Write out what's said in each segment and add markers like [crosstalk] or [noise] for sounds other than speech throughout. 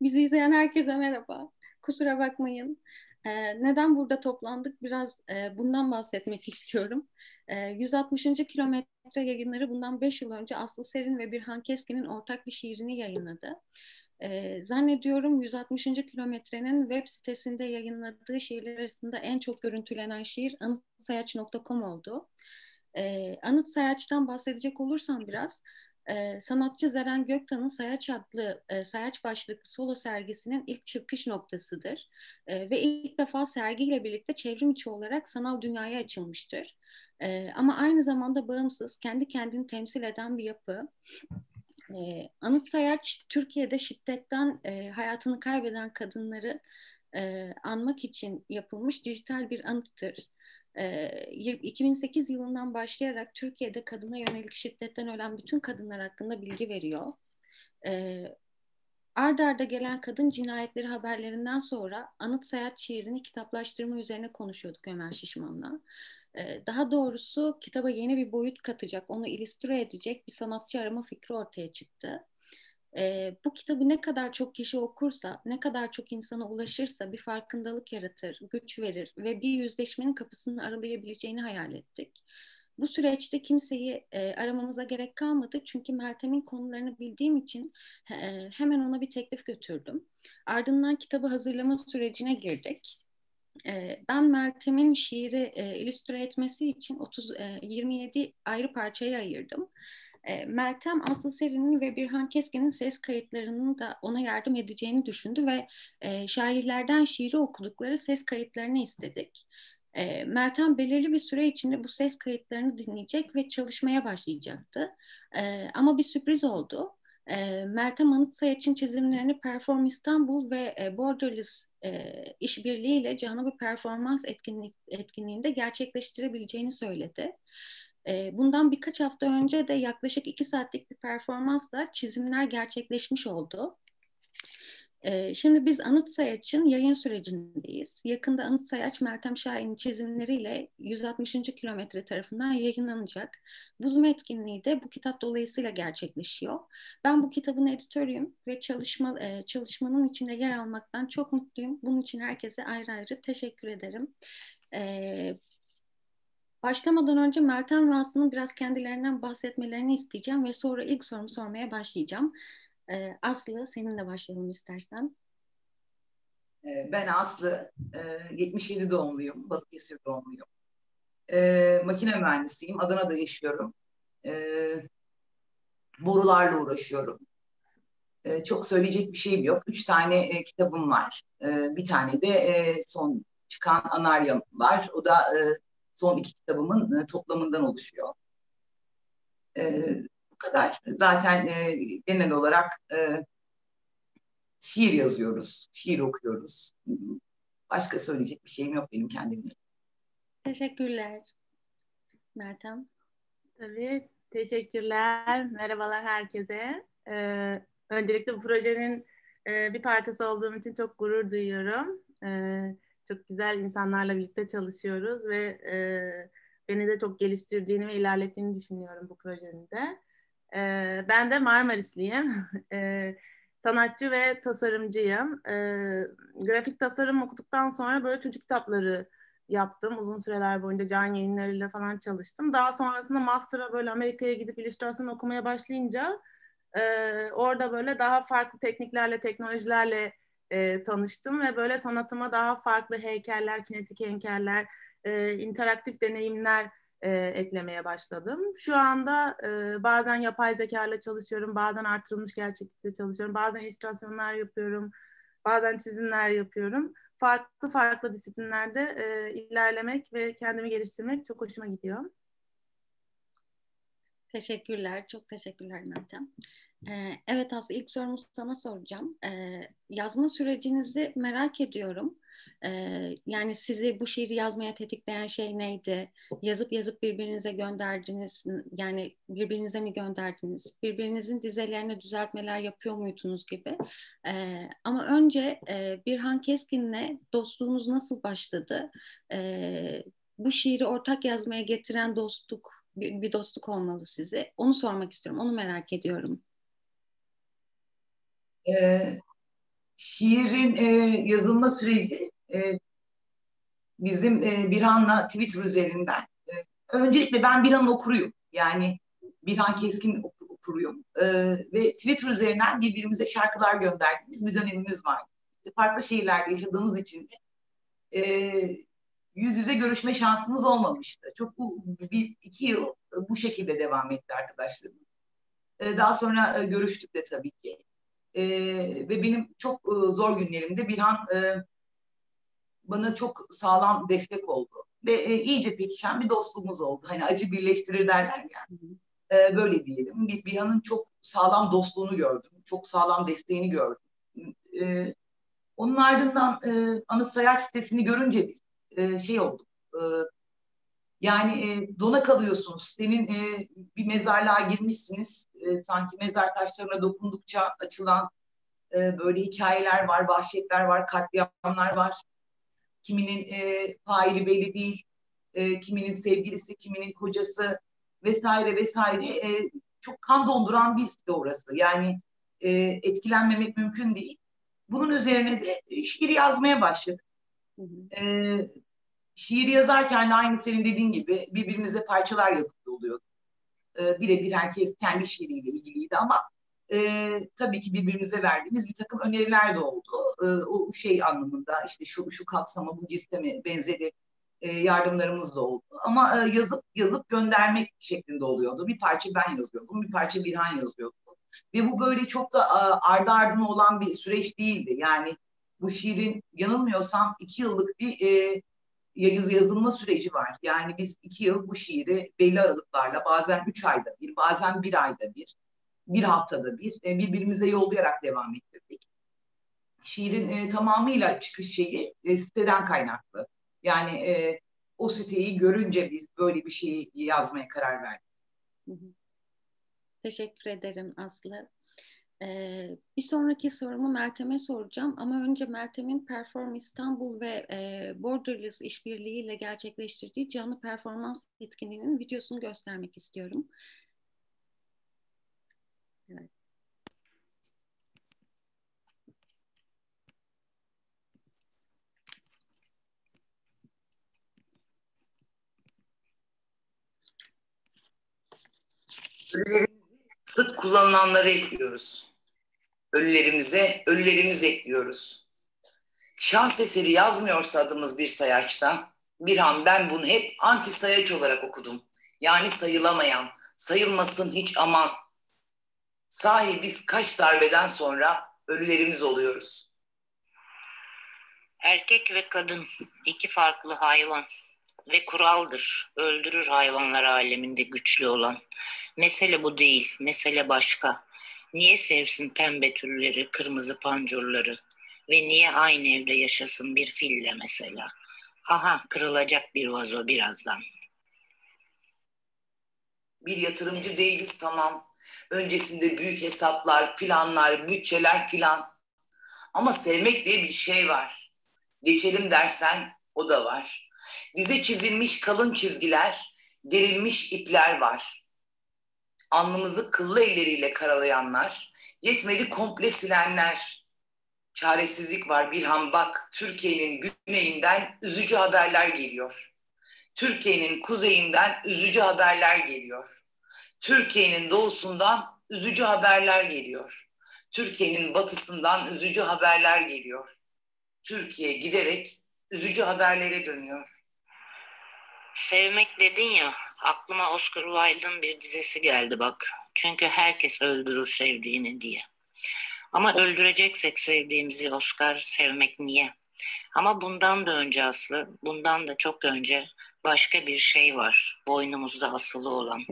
Bizi izleyen herkese merhaba. Kusura bakmayın. Ee, neden burada toplandık? Biraz e, bundan bahsetmek istiyorum. E, 160. kilometre yayınları bundan 5 yıl önce Aslı Serin ve Birhan Keskin'in ortak bir şiirini yayınladı. E, zannediyorum 160. kilometrenin web sitesinde yayınladığı şiirler arasında en çok görüntülenen şiir anıtsayaç.com oldu. E, Anıt Sayaç'tan bahsedecek olursam biraz, e, sanatçı Zeren Göktan'ın Sayaç adlı e, Sayaç başlıklı solo sergisinin ilk çıkış noktasıdır. E, ve ilk defa sergiyle birlikte çevrim içi olarak sanal dünyaya açılmıştır. E, ama aynı zamanda bağımsız, kendi kendini temsil eden bir yapı. E, Anıt Sayaç, Türkiye'de şiddetten e, hayatını kaybeden kadınları e, anmak için yapılmış dijital bir anıttır. 2008 yılından başlayarak Türkiye'de kadına yönelik şiddetten ölen bütün kadınlar hakkında bilgi veriyor. Arda arda gelen kadın cinayetleri haberlerinden sonra Anıt Seyahat şiirini kitaplaştırma üzerine konuşuyorduk Ömer Şişman'la. Daha doğrusu kitaba yeni bir boyut katacak, onu illüstre edecek bir sanatçı arama fikri ortaya çıktı e, bu kitabı ne kadar çok kişi okursa, ne kadar çok insana ulaşırsa bir farkındalık yaratır, güç verir ve bir yüzleşmenin kapısını aralayabileceğini hayal ettik. Bu süreçte kimseyi e, aramamıza gerek kalmadı çünkü Meltem'in konularını bildiğim için e, hemen ona bir teklif götürdüm. Ardından kitabı hazırlama sürecine girdik. E, ben Meltem'in şiiri e, illüstre etmesi için 30 e, 27 ayrı parçaya ayırdım. E, Meltem Aslı Seri'nin ve Birhan Keskin'in ses kayıtlarının da ona yardım edeceğini düşündü ve e, şairlerden şiiri okudukları ses kayıtlarını istedik. E, Meltem belirli bir süre içinde bu ses kayıtlarını dinleyecek ve çalışmaya başlayacaktı. E, ama bir sürpriz oldu. E, Meltem Anıtsayaç'ın çizimlerini Perform İstanbul ve e, Borderless e, işbirliğiyle canlı bir performans etkinlik, etkinliğinde gerçekleştirebileceğini söyledi. Ee, bundan birkaç hafta önce de yaklaşık iki saatlik bir performansla çizimler gerçekleşmiş oldu. Ee, şimdi biz Anıt Sayaç'ın yayın sürecindeyiz. Yakında Anıt Sayaç Meltem Şahin'in çizimleriyle 160. kilometre tarafından yayınlanacak. Buzum etkinliği de bu kitap dolayısıyla gerçekleşiyor. Ben bu kitabın editörüyüm ve çalışma e, çalışmanın içinde yer almaktan çok mutluyum. Bunun için herkese ayrı ayrı teşekkür ederim. Başlamadan önce Meltem ve Aslı'nın biraz kendilerinden bahsetmelerini isteyeceğim ve sonra ilk sorumu sormaya başlayacağım. Ee, Aslı seninle başlayalım istersen. Ee, ben Aslı, 77 e, doğumluyum, Balıkesir doğumluyum. Ee, makine mühendisiyim, Adana'da yaşıyorum. Borularla uğraşıyorum. Çok söyleyecek bir şeyim yok. Üç tane e, kitabım var. Bir tane de e, son çıkan Anaryam var. O da son iki kitabımın e, toplamından oluşuyor. E, bu kadar. Zaten e, genel olarak e, şiir yazıyoruz, şiir okuyoruz. Başka söyleyecek bir şeyim yok benim kendimle. Teşekkürler. Meltem. Tabii. Teşekkürler. Merhabalar herkese. Ee, öncelikle bu projenin e, bir parçası olduğum için çok gurur duyuyorum. Ee, çok güzel insanlarla birlikte çalışıyoruz ve e, beni de çok geliştirdiğini ve ilerlettiğini düşünüyorum bu projenin de. E, ben de Marmarisliyim. [laughs] e, sanatçı ve tasarımcıyım. E, grafik tasarım okuduktan sonra böyle çocuk kitapları yaptım. Uzun süreler boyunca can yayınlarıyla falan çalıştım. Daha sonrasında master'a böyle Amerika'ya gidip illüstrasyon okumaya başlayınca e, orada böyle daha farklı tekniklerle, teknolojilerle e, tanıştım ve böyle sanatıma daha farklı heykeller, kinetik heykeller, e, interaktif deneyimler e, eklemeye başladım. Şu anda e, bazen yapay zeka ile çalışıyorum, bazen artırılmış gerçeklikle çalışıyorum, bazen illüstrasyonlar yapıyorum, bazen çizimler yapıyorum. Farklı farklı disiplinlerde e, ilerlemek ve kendimi geliştirmek çok hoşuma gidiyor. Teşekkürler, çok teşekkürler Meltem. Ee, evet Aslı ilk sorumu sana soracağım. Ee, yazma sürecinizi merak ediyorum. Ee, yani sizi bu şiiri yazmaya tetikleyen şey neydi? Yazıp yazıp birbirinize gönderdiniz, yani birbirinize mi gönderdiniz? Birbirinizin dizelerine düzeltmeler yapıyor muydunuz gibi. ama önce e, Birhan Keskin'le dostluğunuz nasıl başladı? bu şiiri ortak yazmaya getiren dostluk, bir, dostluk olmalı size. Onu sormak istiyorum, onu merak ediyorum. Ee, şiirin e, yazılma süreci e, bizim e, Birhan'la Twitter üzerinden. E, öncelikle ben Birhan'ın okuruyum. Yani Birhan Keskin okur, okuruyum. E, ve Twitter üzerinden birbirimize şarkılar gönderdiğimiz bir dönemimiz var. Farklı şehirlerde yaşadığımız için e, yüz yüze görüşme şansımız olmamıştı. Çok bu bir iki yıl bu şekilde devam etti arkadaşlarım. E, daha sonra e, görüştük de tabii ki. E, ve benim çok e, zor günlerimde Birhan e, bana çok sağlam destek oldu. Ve e, iyice pekişen bir dostluğumuz oldu. Hani acı birleştirir derler yani. E, böyle diyelim. Bir, Birhan'ın çok sağlam dostluğunu gördüm. Çok sağlam desteğini gördüm. E, onun ardından e, Anıt Sayar sitesini görünce biz e, şey olduk. E, yani e, dona kalıyorsunuz. Senin e, bir mezarlığa girmişsiniz. E, sanki mezar taşlarına dokundukça açılan e, böyle hikayeler var, vahşetler var, katliamlar var. Kiminin e, faili belli değil, e, kiminin sevgilisi, kiminin kocası vesaire vesaire. E, çok kan donduran bir site orası. Yani e, etkilenmemek mümkün değil. Bunun üzerine de şiir yazmaya başladık. Hı hı. E, şiir yazarken de aynı senin dediğin gibi birbirimize parçalar yazıp oluyordu. E, birebir herkes kendi şiiriyle ilgiliydi ama e, tabii ki birbirimize verdiğimiz bir takım öneriler de oldu. E, o şey anlamında işte şu şu kapsama bu cisteme benzeri e, yardımlarımız da oldu. Ama e, yazıp yazıp göndermek şeklinde oluyordu. Bir parça ben yazıyordum, bir parça Birhan yazıyordu. Ve bu böyle çok da ardı ardına olan bir süreç değildi. Yani bu şiirin yanılmıyorsam iki yıllık bir e, yazılma süreci var. Yani biz iki yıl bu şiiri belli aralıklarla bazen üç ayda bir, bazen bir ayda bir, bir haftada bir e, birbirimize yollayarak devam ettirdik. Şiirin e, tamamıyla çıkış şeyi e, siteden kaynaklı. Yani e, o siteyi görünce biz böyle bir şeyi yazmaya karar verdik. Teşekkür ederim Aslı. Ee, bir sonraki sorumu Meltem'e soracağım ama önce Meltem'in Perform İstanbul ve e, Borderless işbirliğiyle gerçekleştirdiği canlı performans etkinliğinin videosunu göstermek istiyorum. Evet. Sık kullanılanları ekliyoruz. Ölülerimize ölülerimiz ekliyoruz. Şans eseri yazmıyorsa adımız bir sayaçta, bir an ben bunu hep anti sayaç olarak okudum. Yani sayılamayan, sayılmasın hiç aman. Sahi biz kaç darbeden sonra ölülerimiz oluyoruz. Erkek ve kadın iki farklı hayvan ve kuraldır. Öldürür hayvanlar aleminde güçlü olan. Mesele bu değil, mesele başka. Niye sevsin pembe tülleri, kırmızı pancurları ve niye aynı evde yaşasın bir fille mesela? Haha kırılacak bir vazo birazdan. Bir yatırımcı değiliz tamam. Öncesinde büyük hesaplar, planlar, bütçeler filan. Ama sevmek diye bir şey var. Geçelim dersen o da var. Bize çizilmiş kalın çizgiler, gerilmiş ipler var alnımızı kıllı elleriyle karalayanlar, yetmedi komple silenler. Çaresizlik var bir han bak Türkiye'nin güneyinden üzücü haberler geliyor. Türkiye'nin kuzeyinden üzücü haberler geliyor. Türkiye'nin doğusundan üzücü haberler geliyor. Türkiye'nin batısından üzücü haberler geliyor. Türkiye giderek üzücü haberlere dönüyor. Sevmek dedin ya, aklıma Oscar Wilde'ın bir dizesi geldi bak. Çünkü herkes öldürür sevdiğini diye. Ama öldüreceksek sevdiğimizi Oscar sevmek niye? Ama bundan da önce Aslı, bundan da çok önce başka bir şey var. Boynumuzda asılı olan.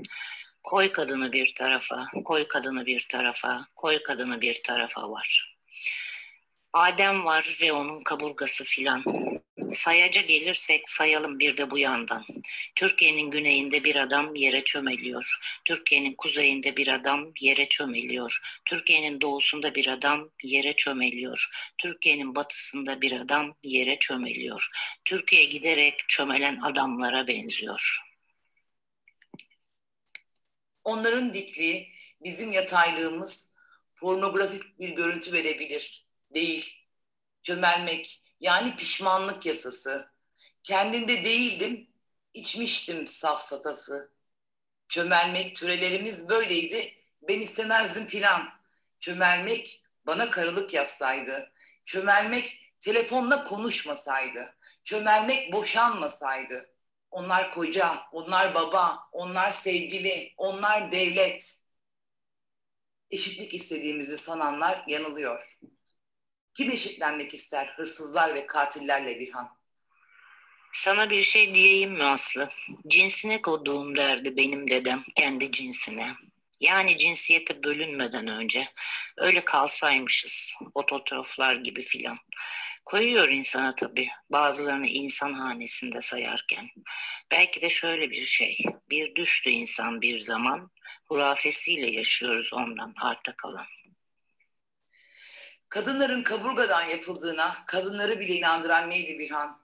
Koy kadını bir tarafa, koy kadını bir tarafa, koy kadını bir tarafa var. Adem var ve onun kaburgası filan. Sayaca gelirsek sayalım bir de bu yandan. Türkiye'nin güneyinde bir adam yere çömeliyor. Türkiye'nin kuzeyinde bir adam yere çömeliyor. Türkiye'nin doğusunda bir adam yere çömeliyor. Türkiye'nin batısında bir adam yere çömeliyor. Türkiye giderek çömelen adamlara benziyor. Onların dikliği, bizim yataylığımız pornografik bir görüntü verebilir. Değil. Çömelmek yani pişmanlık yasası. Kendinde değildim, içmiştim safsatası. Çömelmek türelerimiz böyleydi, ben istemezdim filan. Çömelmek bana karılık yapsaydı. Çömelmek telefonla konuşmasaydı. Çömelmek boşanmasaydı. Onlar koca, onlar baba, onlar sevgili, onlar devlet. Eşitlik istediğimizi sananlar yanılıyor. Kim eşitlenmek ister hırsızlar ve katillerle Birhan? Sana bir şey diyeyim mi Aslı? Cinsine koduğum derdi benim dedem kendi cinsine. Yani cinsiyete bölünmeden önce öyle kalsaymışız ototroflar gibi filan. Koyuyor insana tabii bazılarını insan hanesinde sayarken. Belki de şöyle bir şey, bir düştü insan bir zaman, hurafesiyle yaşıyoruz ondan arta kalan. Kadınların kaburgadan yapıldığına kadınları bile inandıran neydi Birhan?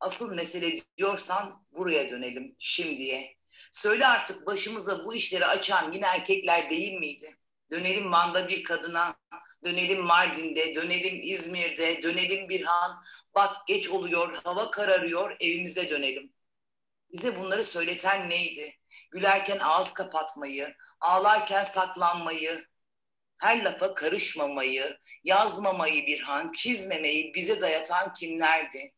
Asıl mesele diyorsan buraya dönelim şimdiye. Söyle artık başımıza bu işleri açan yine erkekler değil miydi? Dönelim Van'da bir kadına, dönelim Mardin'de, dönelim İzmir'de, dönelim Birhan. Bak geç oluyor, hava kararıyor, evimize dönelim. Bize bunları söyleten neydi? Gülerken ağız kapatmayı, ağlarken saklanmayı, her lafa karışmamayı, yazmamayı Birhan, çizmemeyi bize dayatan kimlerdi?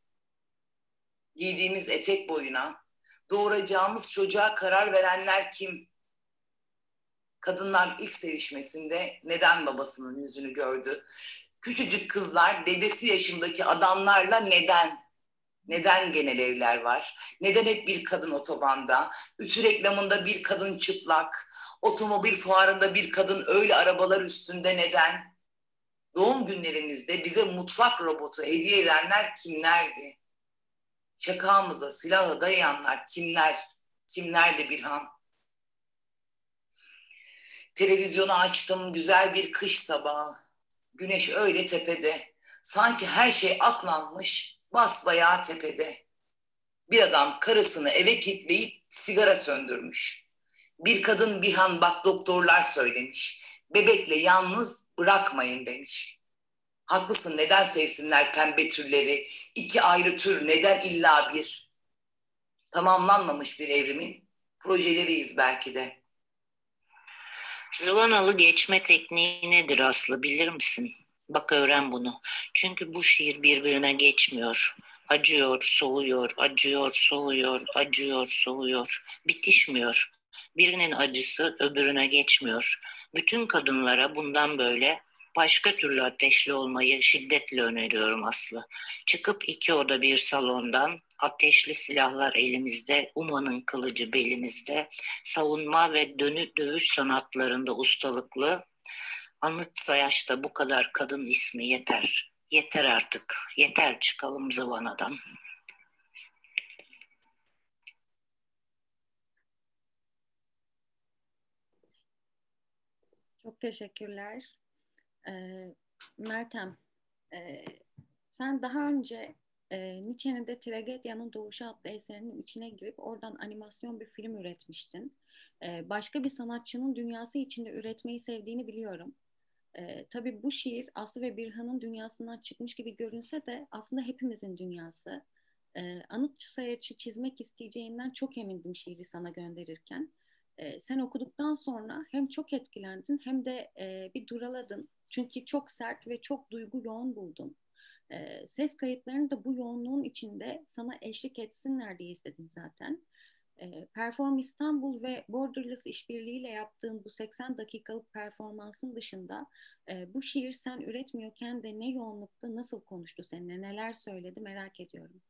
Giydiğimiz etek boyuna, doğuracağımız çocuğa karar verenler kim? Kadınlar ilk sevişmesinde neden babasının yüzünü gördü? Küçücük kızlar dedesi yaşındaki adamlarla neden? Neden genel evler var? Neden hep bir kadın otobanda? Ütü reklamında bir kadın çıplak? Otomobil fuarında bir kadın öyle arabalar üstünde neden? Doğum günlerimizde bize mutfak robotu hediye edenler kimlerdi? Çakağımıza silahı dayayanlar kimler? Kimlerdi Birhan? Televizyonu açtım güzel bir kış sabahı. Güneş öyle tepede. Sanki her şey aklanmış basbayağı tepede. Bir adam karısını eve kilitleyip sigara söndürmüş. Bir kadın bir han bak doktorlar söylemiş. Bebekle yalnız bırakmayın demiş. Haklısın neden sevsinler pembe türleri? İki ayrı tür neden illa bir? Tamamlanmamış bir evrimin projeleriyiz belki de. Zıvanalı geçme tekniği nedir Aslı bilir misin? Bak öğren bunu. Çünkü bu şiir birbirine geçmiyor. Acıyor, soğuyor, acıyor, soğuyor, acıyor, soğuyor. Bitişmiyor. Birinin acısı öbürüne geçmiyor. Bütün kadınlara bundan böyle başka türlü ateşli olmayı şiddetle öneriyorum Aslı. Çıkıp iki oda bir salondan ateşli silahlar elimizde, umanın kılıcı belimizde, savunma ve dönük dövüş sanatlarında ustalıklı, Anıt Sayaç'ta bu kadar kadın ismi yeter. Yeter artık. Yeter çıkalım zıvanadan. Çok teşekkürler. Ee, Meltem, e, sen daha önce e, Nietzsche'nin de Tragedyanın Doğuşu adlı eserinin içine girip oradan animasyon bir film üretmiştin. E, başka bir sanatçının dünyası içinde üretmeyi sevdiğini biliyorum. E, tabii bu şiir Aslı ve Birhan'ın dünyasından çıkmış gibi görünse de aslında hepimizin dünyası. E, anıt sayaçı çizmek isteyeceğinden çok emindim şiiri sana gönderirken. E, sen okuduktan sonra hem çok etkilendin hem de e, bir duraladın. Çünkü çok sert ve çok duygu yoğun buldum. E, ses kayıtlarını da bu yoğunluğun içinde sana eşlik etsinler diye istedim zaten. E, Perform İstanbul ve Borderless işbirliğiyle yaptığın bu 80 dakikalık performansın dışında e, bu şiir sen üretmiyorken de ne yoğunlukta nasıl konuştu seninle, neler söyledi merak ediyorum.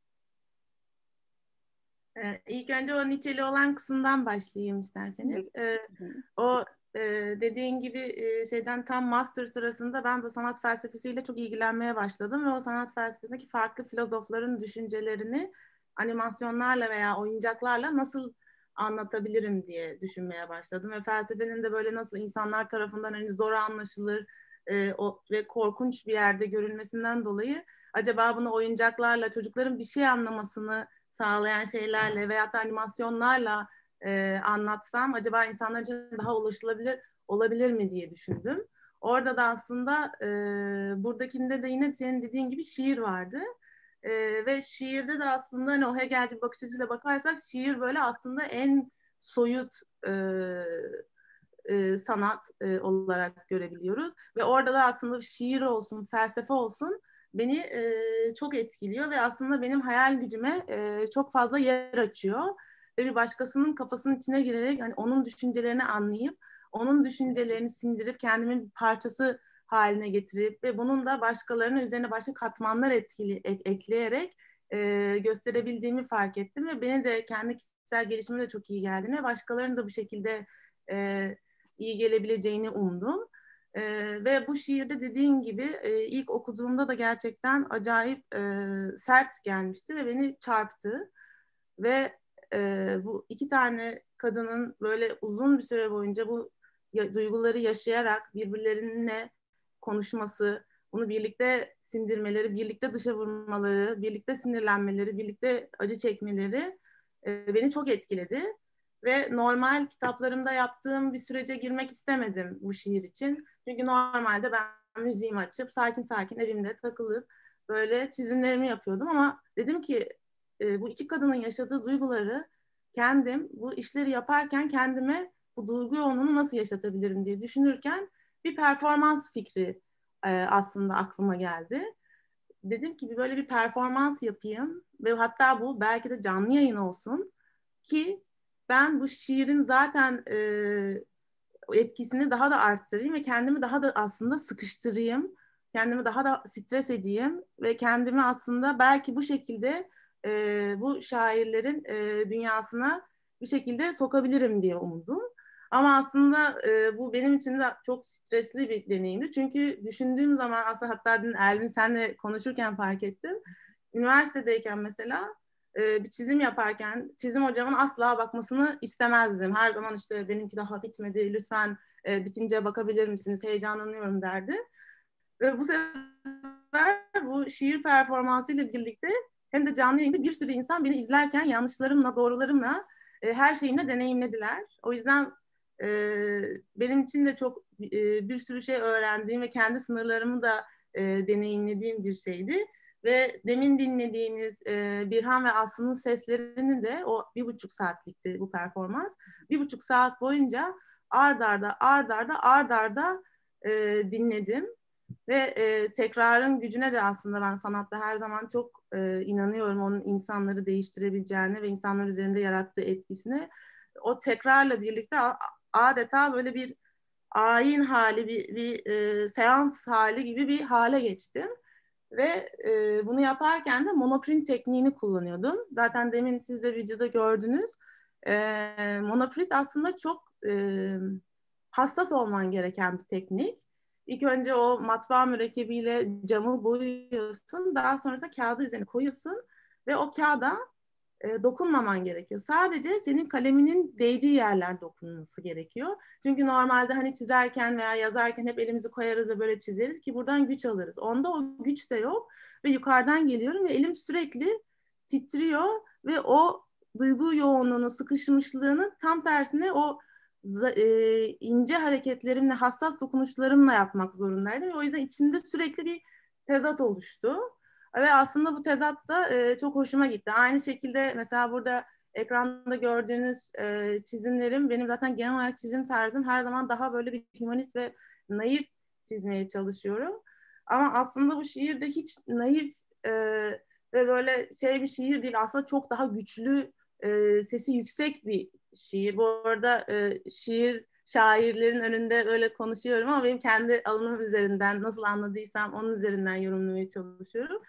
Ee, ilk önce o Nietzsche'li olan kısımdan başlayayım isterseniz. Ee, o e, dediğin gibi e, şeyden tam master sırasında ben bu sanat felsefesiyle çok ilgilenmeye başladım ve o sanat felsefesindeki farklı filozofların düşüncelerini animasyonlarla veya oyuncaklarla nasıl anlatabilirim diye düşünmeye başladım ve felsefenin de böyle nasıl insanlar tarafından hani zor anlaşılır e, o, ve korkunç bir yerde görülmesinden dolayı acaba bunu oyuncaklarla çocukların bir şey anlamasını sağlayan şeylerle veya da animasyonlarla e, anlatsam acaba insanlar için daha ulaşılabilir olabilir mi diye düşündüm. Orada da aslında e, buradakinde de yine senin dediğin gibi şiir vardı. E, ve şiirde de aslında hani o Hegelci bakış açısıyla bakarsak şiir böyle aslında en soyut e, e, sanat e, olarak görebiliyoruz. Ve orada da aslında şiir olsun, felsefe olsun beni e, çok etkiliyor ve aslında benim hayal gücüme e, çok fazla yer açıyor. Ve bir başkasının kafasının içine girerek hani onun düşüncelerini anlayıp, onun düşüncelerini sindirip kendimin bir parçası haline getirip ve bunun da başkalarının üzerine başka katmanlar etkili, ek, ekleyerek e, gösterebildiğimi fark ettim ve beni de kendi kişisel gelişime de çok iyi geldiğini ve başkalarının da bu şekilde e, iyi gelebileceğini umdum. E, ve bu şiirde dediğin gibi e, ilk okuduğumda da gerçekten acayip e, sert gelmişti ve beni çarptı. Ve e, bu iki tane kadının böyle uzun bir süre boyunca bu duyguları yaşayarak birbirlerine konuşması, bunu birlikte sindirmeleri, birlikte dışa vurmaları, birlikte sinirlenmeleri, birlikte acı çekmeleri e, beni çok etkiledi. Ve normal kitaplarımda yaptığım bir sürece girmek istemedim bu şiir için. Çünkü normalde ben müziğimi açıp sakin sakin evimde takılıp böyle çizimlerimi yapıyordum ama dedim ki e, bu iki kadının yaşadığı duyguları kendim bu işleri yaparken kendime bu duygu yoğunluğunu nasıl yaşatabilirim diye düşünürken bir performans fikri e, aslında aklıma geldi. Dedim ki böyle bir performans yapayım ve hatta bu belki de canlı yayın olsun ki ben bu şiirin zaten e, etkisini daha da arttırayım ve kendimi daha da aslında sıkıştırayım. Kendimi daha da stres edeyim ve kendimi aslında belki bu şekilde e, bu şairlerin e, dünyasına bir şekilde sokabilirim diye umdum. Ama aslında e, bu benim için de çok stresli bir deneyimdi. Çünkü düşündüğüm zaman aslında hatta dün Elvin senle konuşurken fark ettim. Üniversitedeyken mesela e, bir çizim yaparken çizim hocamın asla bakmasını istemezdim. Her zaman işte benimki daha bitmedi, lütfen e, bitince bakabilir misiniz, heyecanlanıyorum derdi. Ve bu sefer bu şiir performansı ile birlikte hem de canlı yayında bir sürü insan beni izlerken yanlışlarımla, doğrularımla her şeyini deneyimlediler. O yüzden e, benim için de çok e, bir sürü şey öğrendiğim ve kendi sınırlarımı da e, deneyimlediğim bir şeydi. Ve demin dinlediğiniz e, Birhan ve Aslı'nın seslerini de o bir buçuk saatlikti bu performans. Bir buçuk saat boyunca ard arda ard arda ard arda e, dinledim. Ve e, tekrarın gücüne de aslında ben sanatta her zaman çok e, inanıyorum onun insanları değiştirebileceğine ve insanlar üzerinde yarattığı etkisine. O tekrarla birlikte adeta böyle bir ayin hali, bir, bir e, seans hali gibi bir hale geçtim. Ve e, bunu yaparken de monoprint tekniğini kullanıyordum. Zaten demin siz de videoda gördünüz. E, monoprint aslında çok e, hassas olman gereken bir teknik. İlk önce o matbaa mürekkebiyle camı boyuyorsun. Daha sonrasında kağıdı üzerine koyuyorsun. Ve o kağıda e, dokunmaman gerekiyor. Sadece senin kaleminin değdiği yerler dokunması gerekiyor. Çünkü normalde hani çizerken veya yazarken hep elimizi koyarız ve böyle çizeriz ki buradan güç alırız. Onda o güç de yok ve yukarıdan geliyorum ve elim sürekli titriyor ve o duygu yoğunluğunu, sıkışmışlığını tam tersine o e, ince hareketlerimle, hassas dokunuşlarımla yapmak zorundaydım ve o yüzden içimde sürekli bir tezat oluştu. Ve aslında bu tezat da e, çok hoşuma gitti. Aynı şekilde mesela burada ekranda gördüğünüz e, çizimlerim benim zaten genel olarak çizim tarzım her zaman daha böyle bir humanist ve naif çizmeye çalışıyorum. Ama aslında bu şiirde hiç naif e, ve böyle şey bir şiir değil. Aslında çok daha güçlü, e, sesi yüksek bir şiir. Bu arada e, şiir şairlerin önünde öyle konuşuyorum ama benim kendi alanım üzerinden nasıl anladıysam onun üzerinden yorumlamaya çalışıyorum.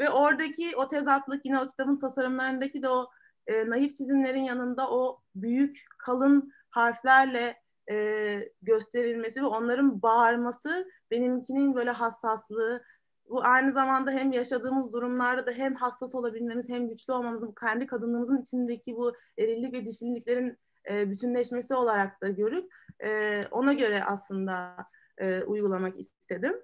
Ve oradaki o tezatlık yine o kitabın tasarımlarındaki de o e, naif çizimlerin yanında o büyük kalın harflerle e, gösterilmesi ve onların bağırması benimkinin böyle hassaslığı bu aynı zamanda hem yaşadığımız durumlarda da hem hassas olabilmemiz hem güçlü olmamız kendi kadınlığımızın içindeki bu erillik ve dişilliklerin e, bütünleşmesi olarak da görüp e, ona göre aslında e, uygulamak istedim.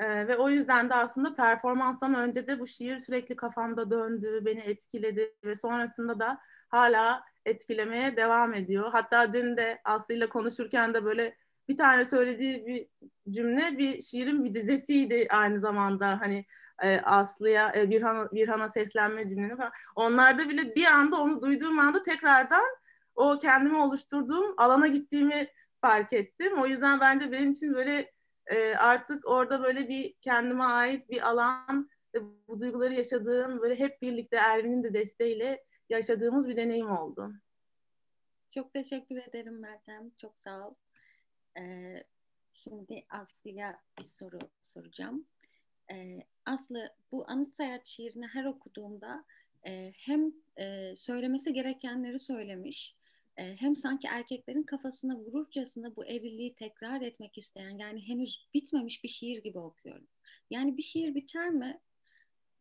Ee, ve o yüzden de aslında performanstan önce de bu şiir sürekli kafamda döndü, beni etkiledi ve sonrasında da hala etkilemeye devam ediyor. Hatta dün de Aslı ile konuşurken de böyle bir tane söylediği bir cümle bir şiirin bir dizesiydi aynı zamanda hani e, Aslı'ya e, Birhan'a seslenme cümleni falan. Onlarda bile bir anda onu duyduğum anda tekrardan o kendimi oluşturduğum alana gittiğimi fark ettim. O yüzden bence benim için böyle e, artık orada böyle bir kendime ait bir alan ve bu duyguları yaşadığım böyle hep birlikte Ervin'in de desteğiyle yaşadığımız bir deneyim oldu. Çok teşekkür ederim Meltem. Çok sağ ol. Ee, şimdi Aslı'ya bir soru soracağım. Ee, Aslı bu anıt seyahat şiirini her okuduğumda e, hem e, söylemesi gerekenleri söylemiş e, hem sanki erkeklerin kafasına vururcasına bu evliliği tekrar etmek isteyen yani henüz bitmemiş bir şiir gibi okuyorum. Yani bir şiir biter mi?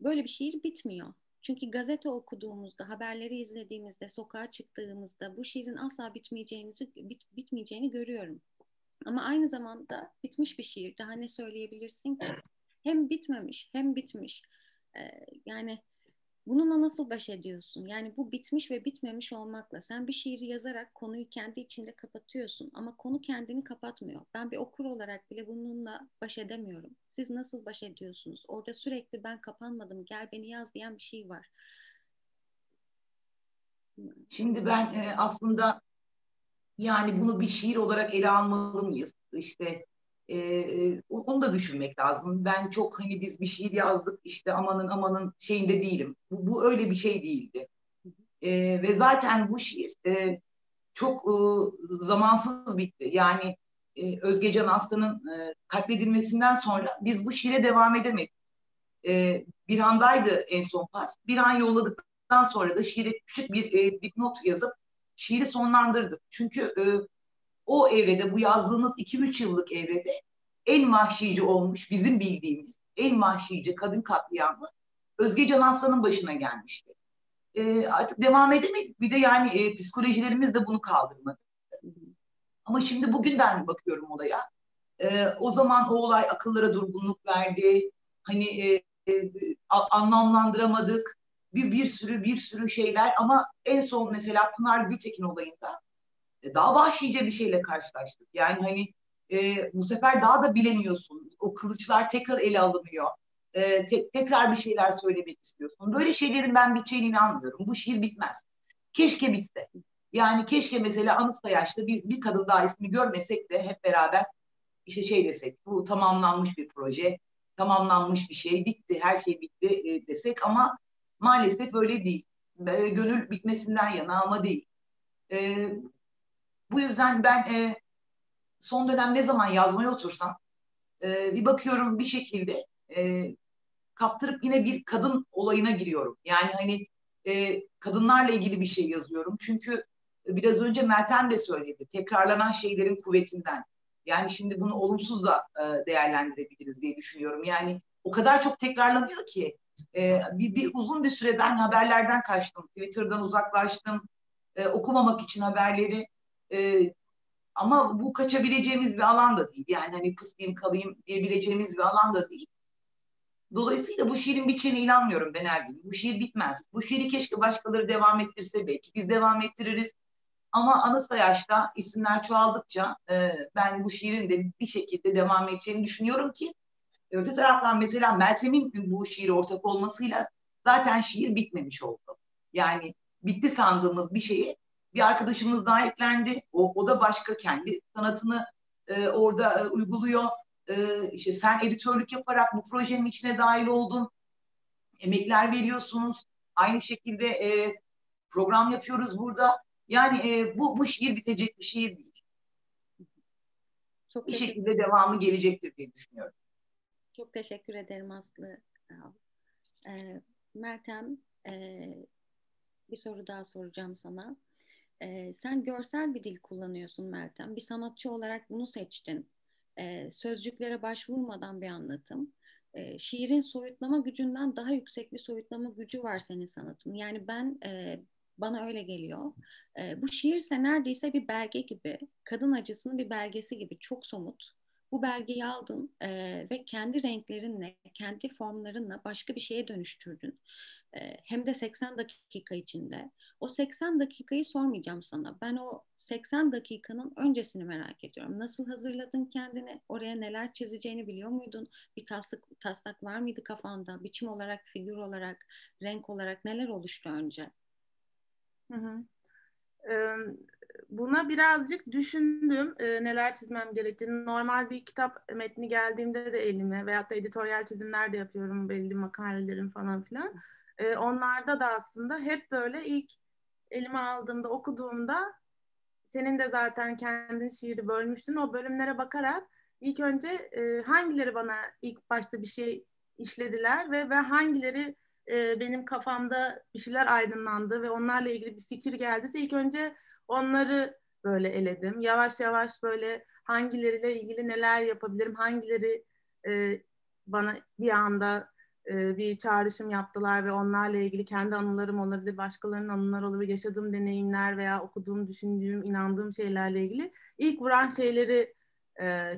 Böyle bir şiir bitmiyor. Çünkü gazete okuduğumuzda, haberleri izlediğimizde, sokağa çıktığımızda bu şiirin asla bitmeyeceğini, bit, bitmeyeceğini görüyorum. Ama aynı zamanda bitmiş bir şiir. Daha ne söyleyebilirsin ki? Hem bitmemiş hem bitmiş. Ee, yani bununla nasıl baş ediyorsun? Yani bu bitmiş ve bitmemiş olmakla. Sen bir şiiri yazarak konuyu kendi içinde kapatıyorsun ama konu kendini kapatmıyor. Ben bir okur olarak bile bununla baş edemiyorum. Siz nasıl baş ediyorsunuz? Orada sürekli ben kapanmadım gel beni yaz diyen bir şey var. Şimdi ben e, aslında yani bunu bir şiir olarak ele almalı mıyız? İşte e, e, onu da düşünmek lazım. Ben çok hani biz bir şiir yazdık işte amanın amanın şeyinde değilim. Bu, bu öyle bir şey değildi. E, ve zaten bu şiir e, çok e, zamansız bitti. Yani e, Özge Can Aslan'ın e, katledilmesinden sonra biz bu şiire devam edemedik. E, bir andaydı en son pas. Bir an yolladıktan sonra da şiire küçük bir e, dipnot yazıp şiiri sonlandırdık. Çünkü e, o evrede bu yazdığımız 2-3 yıllık evrede en vahşici olmuş bizim bildiğimiz en vahşici kadın katliamı Özge Can Aslan'ın başına gelmişti. E, artık devam edemedik. Bir de yani e, psikolojilerimiz de bunu kaldırmadı. Ama şimdi bugünden bakıyorum olaya. E, o zaman o olay akıllara durgunluk verdi. Hani e, e, anlamlandıramadık. Bir, bir sürü bir sürü şeyler ama en son mesela Pınar Gültekin olayında daha vahşice bir şeyle karşılaştık. Yani hani e, bu sefer daha da bileniyorsun. O kılıçlar tekrar ele alınıyor. E, te- tekrar bir şeyler söylemek istiyorsun. Böyle şeylerin ben biteceğine inanmıyorum. Bu şiir bitmez. Keşke bitse. Yani keşke mesela Anıtsa yaşta biz bir kadın daha ismi görmesek de hep beraber işte şey desek bu tamamlanmış bir proje, tamamlanmış bir şey, bitti, her şey bitti e, desek ama maalesef öyle değil. E, gönül bitmesinden yana ama değil. E, bu yüzden ben e, son dönem ne zaman yazmaya otursam e, bir bakıyorum bir şekilde e, kaptırıp yine bir kadın olayına giriyorum. Yani hani e, kadınlarla ilgili bir şey yazıyorum. Çünkü biraz önce Meltem de söyledi. Tekrarlanan şeylerin kuvvetinden. Yani şimdi bunu olumsuz da e, değerlendirebiliriz diye düşünüyorum. Yani o kadar çok tekrarlanıyor ki e, bir, bir uzun bir süre ben haberlerden kaçtım. Twitter'dan uzaklaştım. E, okumamak için haberleri e, ama bu kaçabileceğimiz bir alan da değil. Yani hani kısayım kalayım diyebileceğimiz bir alan da değil. Dolayısıyla bu şiirin biteceğine inanmıyorum ben Ergin. Bu şiir bitmez. Bu şiiri keşke başkaları devam ettirse belki. Biz devam ettiririz. Ama anı sayaçta isimler çoğaldıkça e, ben bu şiirin de bir şekilde devam edeceğini düşünüyorum ki öte taraftan mesela Meltem'in bu şiir ortak olmasıyla zaten şiir bitmemiş oldu. Yani bitti sandığımız bir şeyi bir arkadaşımız daha eklendi. O, o da başka kendi sanatını e, orada e, uyguluyor. E, işte sen editörlük yaparak bu projenin içine dahil oldun. Emekler veriyorsunuz. Aynı şekilde e, program yapıyoruz burada. Yani e, bu, bu şiir bitecek bir şiir değil. Çok bir şekilde devamı gelecektir diye düşünüyorum. Çok teşekkür ederim Aslı. E, Meltem, e, bir soru daha soracağım sana. E, sen görsel bir dil kullanıyorsun Meltem. Bir sanatçı olarak bunu seçtin. E, sözcüklere başvurmadan bir anlatım. E, şiirin soyutlama gücünden daha yüksek bir soyutlama gücü var senin sanatın. Yani ben e, bana öyle geliyor. E, bu şiirse neredeyse bir belge gibi, kadın acısının bir belgesi gibi çok somut. Bu belgeyi aldın e, ve kendi renklerinle, kendi formlarınla başka bir şeye dönüştürdün. Hem de 80 dakika içinde. O 80 dakikayı sormayacağım sana. Ben o 80 dakikanın öncesini merak ediyorum. Nasıl hazırladın kendini? Oraya neler çizeceğini biliyor muydun? Bir taslak, taslak var mıydı kafanda? Biçim olarak, figür olarak, renk olarak neler oluştu önce? Hı hı. Buna birazcık düşündüm neler çizmem gerektiğini. Normal bir kitap metni geldiğimde de elime veyahut da editoryal çizimler de yapıyorum belli makalelerim falan filan. Onlarda da aslında hep böyle ilk elime aldığımda okuduğumda senin de zaten kendin şiiri bölmüştün. O bölümlere bakarak ilk önce hangileri bana ilk başta bir şey işlediler ve ben hangileri e, benim kafamda bir şeyler aydınlandı ve onlarla ilgili bir fikir geldiyse ilk önce onları böyle eledim. Yavaş yavaş böyle hangileriyle ilgili neler yapabilirim, hangileri e, bana bir anda bir çağrışım yaptılar ve onlarla ilgili kendi anılarım olabilir, başkalarının anıları olabilir, yaşadığım deneyimler veya okuduğum, düşündüğüm, inandığım şeylerle ilgili ilk vuran şeyleri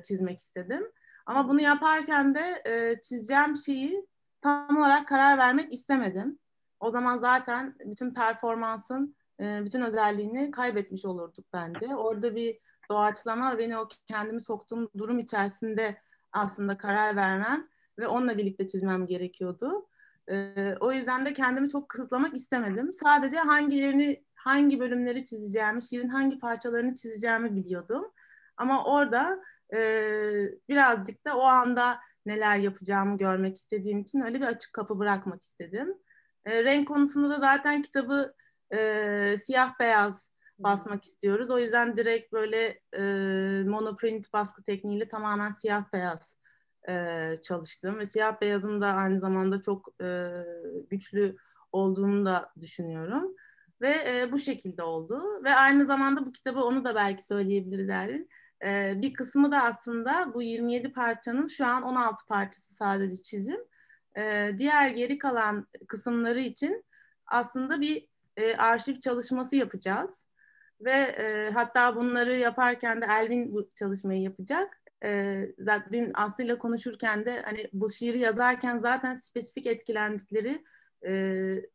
çizmek istedim. Ama bunu yaparken de e, çizeceğim şeyi tam olarak karar vermek istemedim. O zaman zaten bütün performansın bütün özelliğini kaybetmiş olurduk bence. Orada bir doğaçlama beni o kendimi soktuğum durum içerisinde aslında karar vermem ve onunla birlikte çizmem gerekiyordu. E, o yüzden de kendimi çok kısıtlamak istemedim. Sadece hangilerini, hangi bölümleri çizeceğimi, şiirin hangi parçalarını çizeceğimi biliyordum. Ama orada e, birazcık da o anda neler yapacağımı görmek istediğim için öyle bir açık kapı bırakmak istedim. E, renk konusunda da zaten kitabı e, siyah beyaz basmak istiyoruz. O yüzden direkt böyle e, monoprint baskı tekniğiyle tamamen siyah beyaz e, çalıştım. Ve siyah beyazın da aynı zamanda çok e, güçlü olduğunu da düşünüyorum. Ve e, bu şekilde oldu. Ve aynı zamanda bu kitabı onu da belki söyleyebiliriz ee, bir kısmı da aslında bu 27 parçanın şu an 16 parçası sadece çizim. Ee, diğer geri kalan kısımları için aslında bir e, arşiv çalışması yapacağız. Ve e, hatta bunları yaparken de Elvin bu çalışmayı yapacak. E, zaten dün Aslı ile konuşurken de hani bu şiiri yazarken zaten spesifik etkilendikleri e,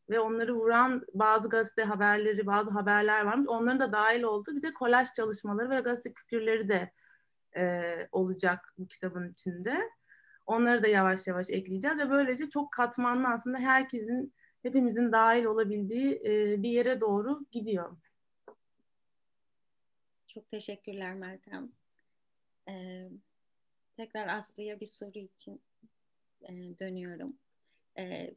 ve onları vuran bazı gazete haberleri, bazı haberler varmış. Onların da dahil oldu. Bir de kolaj çalışmaları ve gazete küpürleri de e, olacak bu kitabın içinde. Onları da yavaş yavaş ekleyeceğiz ve böylece çok katmanlı aslında herkesin, hepimizin dahil olabildiği e, bir yere doğru gidiyor. Çok teşekkürler Meltem. Ee, tekrar Aslı'ya bir soru için e, dönüyorum. Ee,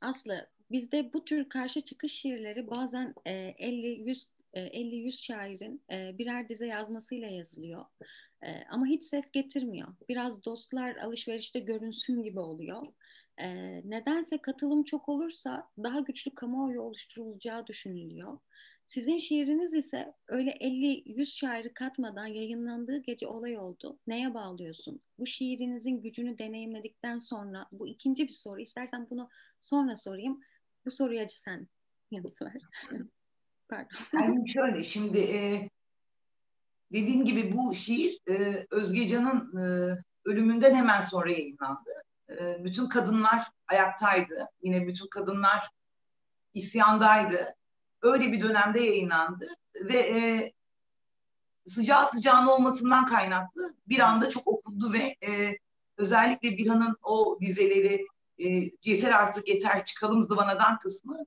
Aslı, bizde bu tür karşı çıkış şiirleri bazen e, 50-100 50-100 şairin birer dize yazmasıyla yazılıyor. Ama hiç ses getirmiyor. Biraz dostlar alışverişte görünsün gibi oluyor. Nedense katılım çok olursa daha güçlü kamuoyu oluşturulacağı düşünülüyor. Sizin şiiriniz ise öyle 50-100 şairi katmadan yayınlandığı gece olay oldu. Neye bağlıyorsun? Bu şiirinizin gücünü deneyimledikten sonra bu ikinci bir soru. İstersen bunu sonra sorayım. Bu soruya sen yanıt ver. [laughs] Pardon. Yani şöyle şimdi e, dediğim gibi bu şiir e, Özgecan'ın e, ölümünden hemen sonra yayınlandı. E, bütün kadınlar ayaktaydı. Yine bütün kadınlar isyandaydı öyle bir dönemde yayınlandı ve e, sıcağı sıcağın olmasından kaynaklı bir anda çok okundu ve e, özellikle Birhan'ın o dizeleri e, yeter artık yeter çıkalım zıvanadan kısmı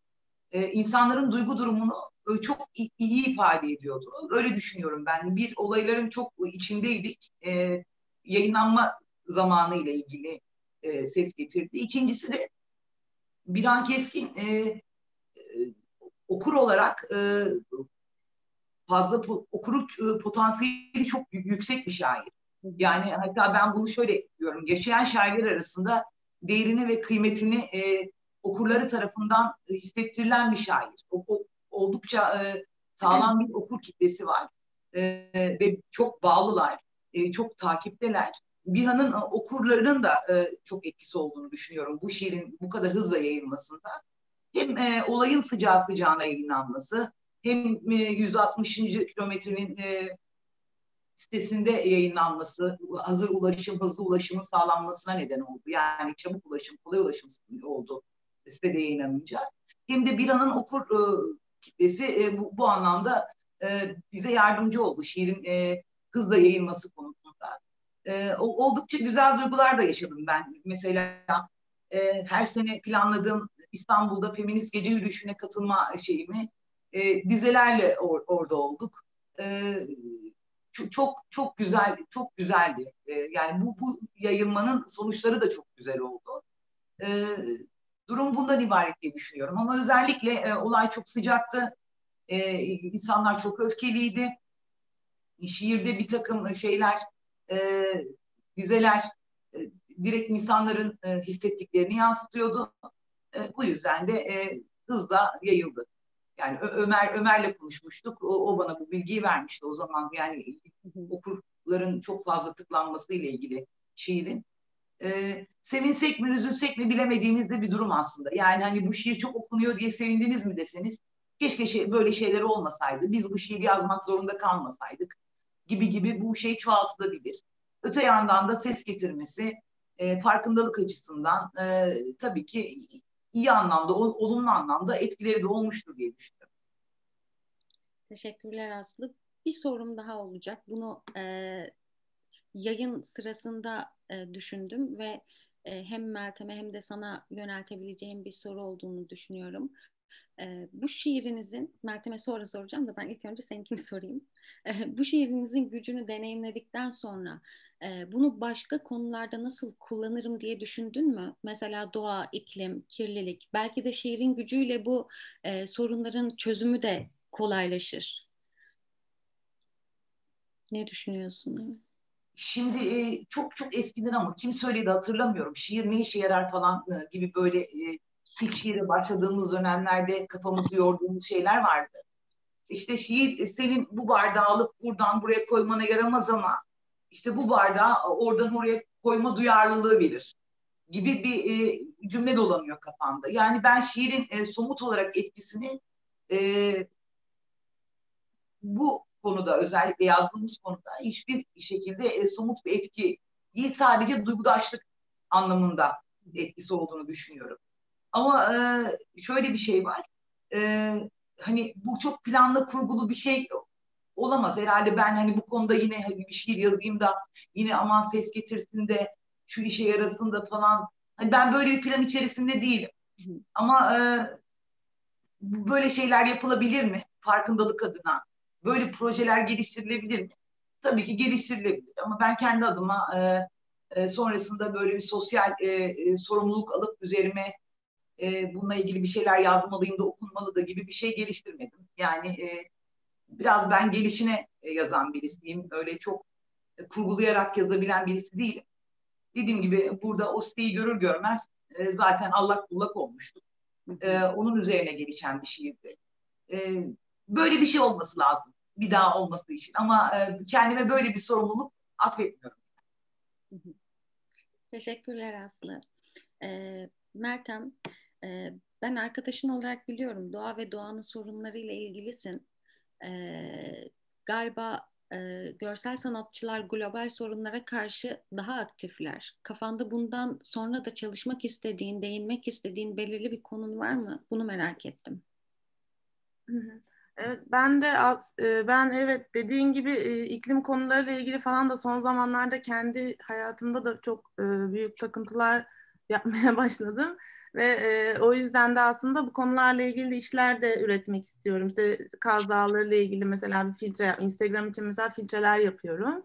e, insanların duygu durumunu e, çok iyi, ifade ediyordu. Öyle düşünüyorum ben. Bir olayların çok içindeydik. E, yayınlanma zamanı ile ilgili e, ses getirdi. İkincisi de Birhan Keskin e, okur olarak e, fazla okuruk e, potansiyeli çok yüksek bir şair. Yani hatta ben bunu şöyle diyorum. Yaşayan şairler arasında değerini ve kıymetini e, okurları tarafından hissettirilen bir şair. O, o, oldukça e, sağlam bir okur kitlesi var. E, ve çok bağlılar. E, çok takipteler. Bihan'ın e, okurlarının da e, çok etkisi olduğunu düşünüyorum bu şiirin bu kadar hızla yayılmasında hem e, olayın sıcağı sıcağına yayınlanması hem e, 160. kilometrenin e, sitesinde yayınlanması, hazır ulaşım, hızlı ulaşımın sağlanmasına neden oldu. Yani çabuk ulaşım, kolay ulaşım oldu sitede yayınlanınca. Hem de Bira'nın okur e, kitlesi e, bu, bu anlamda e, bize yardımcı oldu şiirin e, hızla yayılması konusunda. E, oldukça güzel duygular da yaşadım ben. Mesela e, her sene planladığım İstanbul'da feminist gece yürüyüşüne katılma şeyimi e, dizelerle or, orada olduk. E, çok çok güzel çok güzeldi. E, yani bu bu yayılmanın sonuçları da çok güzel oldu. E, durum bundan ibaret diye düşünüyorum. Ama özellikle e, olay çok sıcaktı. E, insanlar çok öfkeliydi. Şiirde bir takım şeyler, e, dizeler e, direkt insanların e, hissettiklerini yansıtıyordu. E, bu yüzden de e, hızla yayıldı. Yani Ömer Ömer'le konuşmuştuk. O, o bana bu bilgiyi vermişti o zaman. Yani okurların çok fazla tıklanması ile ilgili şiirin. Ee, sevinsek mi üzülsek mi bilemediğinizde bir durum aslında. Yani hani bu şiir çok okunuyor diye sevindiniz mi deseniz keşke şey, böyle şeyler olmasaydı. Biz bu şiiri yazmak zorunda kalmasaydık gibi gibi bu şey çoğaltılabilir. Öte yandan da ses getirmesi e, farkındalık açısından e, tabii ki iyi anlamda, olumlu anlamda etkileri de olmuştur diye düşünüyorum. Teşekkürler Aslı. Bir sorum daha olacak. Bunu e, yayın sırasında e, düşündüm ve hem Meltem'e hem de sana yöneltebileceğim bir soru olduğunu düşünüyorum. E, bu şiirinizin, Meltem'e sonra soracağım da ben ilk önce seninkini [laughs] sorayım. E, bu şiirinizin gücünü deneyimledikten sonra e, bunu başka konularda nasıl kullanırım diye düşündün mü? Mesela doğa, iklim, kirlilik. Belki de şiirin gücüyle bu e, sorunların çözümü de kolaylaşır. Ne düşünüyorsun? Şimdi e, çok çok eskiden ama kim söyledi hatırlamıyorum. Şiir ne işe yarar falan e, gibi böyle e, ilk şiire başladığımız dönemlerde kafamızı yorduğumuz şeyler vardı. İşte şiir senin bu bardağı alıp buradan buraya koymana yaramaz ama işte bu bardağı oradan oraya koyma duyarlılığı verir gibi bir e, cümle dolanıyor kafamda. Yani ben şiirin e, somut olarak etkisini e, bu konuda özellikle yazdığımız konuda hiçbir şekilde e, somut bir etki değil sadece duygudaşlık anlamında etkisi olduğunu düşünüyorum. Ama e, şöyle bir şey var. E, hani bu çok planlı kurgulu bir şey olamaz. Herhalde ben hani bu konuda yine hani bir şiir yazayım da yine aman ses getirsin de şu işe yarasın da falan. Hani ben böyle bir plan içerisinde değilim. Ama e, böyle şeyler yapılabilir mi? Farkındalık adına. Böyle projeler geliştirilebilir mi? Tabii ki geliştirilebilir. Ama ben kendi adıma e, e, sonrasında böyle bir sosyal e, e, sorumluluk alıp üzerime e, bununla ilgili bir şeyler yazmalıyım da okunmalı da gibi bir şey geliştirmedim. Yani e, biraz ben gelişine e, yazan birisiyim. Öyle çok e, kurgulayarak yazabilen birisi değilim. Dediğim gibi burada o siteyi görür görmez e, zaten allak bullak olmuştu. onun üzerine gelişen bir şiirdi. böyle bir şey olması lazım bir daha olması için. Ama kendime böyle bir sorumluluk atfetmiyorum. Teşekkürler Aslı. E, Meltem, e, ben arkadaşın olarak biliyorum doğa ve doğanın sorunlarıyla ilgilisin e, galiba e, görsel sanatçılar global sorunlara karşı daha aktifler. Kafanda bundan sonra da çalışmak istediğin, değinmek istediğin belirli bir konun var mı? Bunu merak ettim. Evet ben de ben evet dediğin gibi iklim konularıyla ilgili falan da son zamanlarda kendi hayatımda da çok büyük takıntılar [laughs] yapmaya başladım. Ve e, o yüzden de aslında bu konularla ilgili işler de üretmek istiyorum. İşte Kaz Dağları ile ilgili mesela bir filtre, Instagram için mesela filtreler yapıyorum.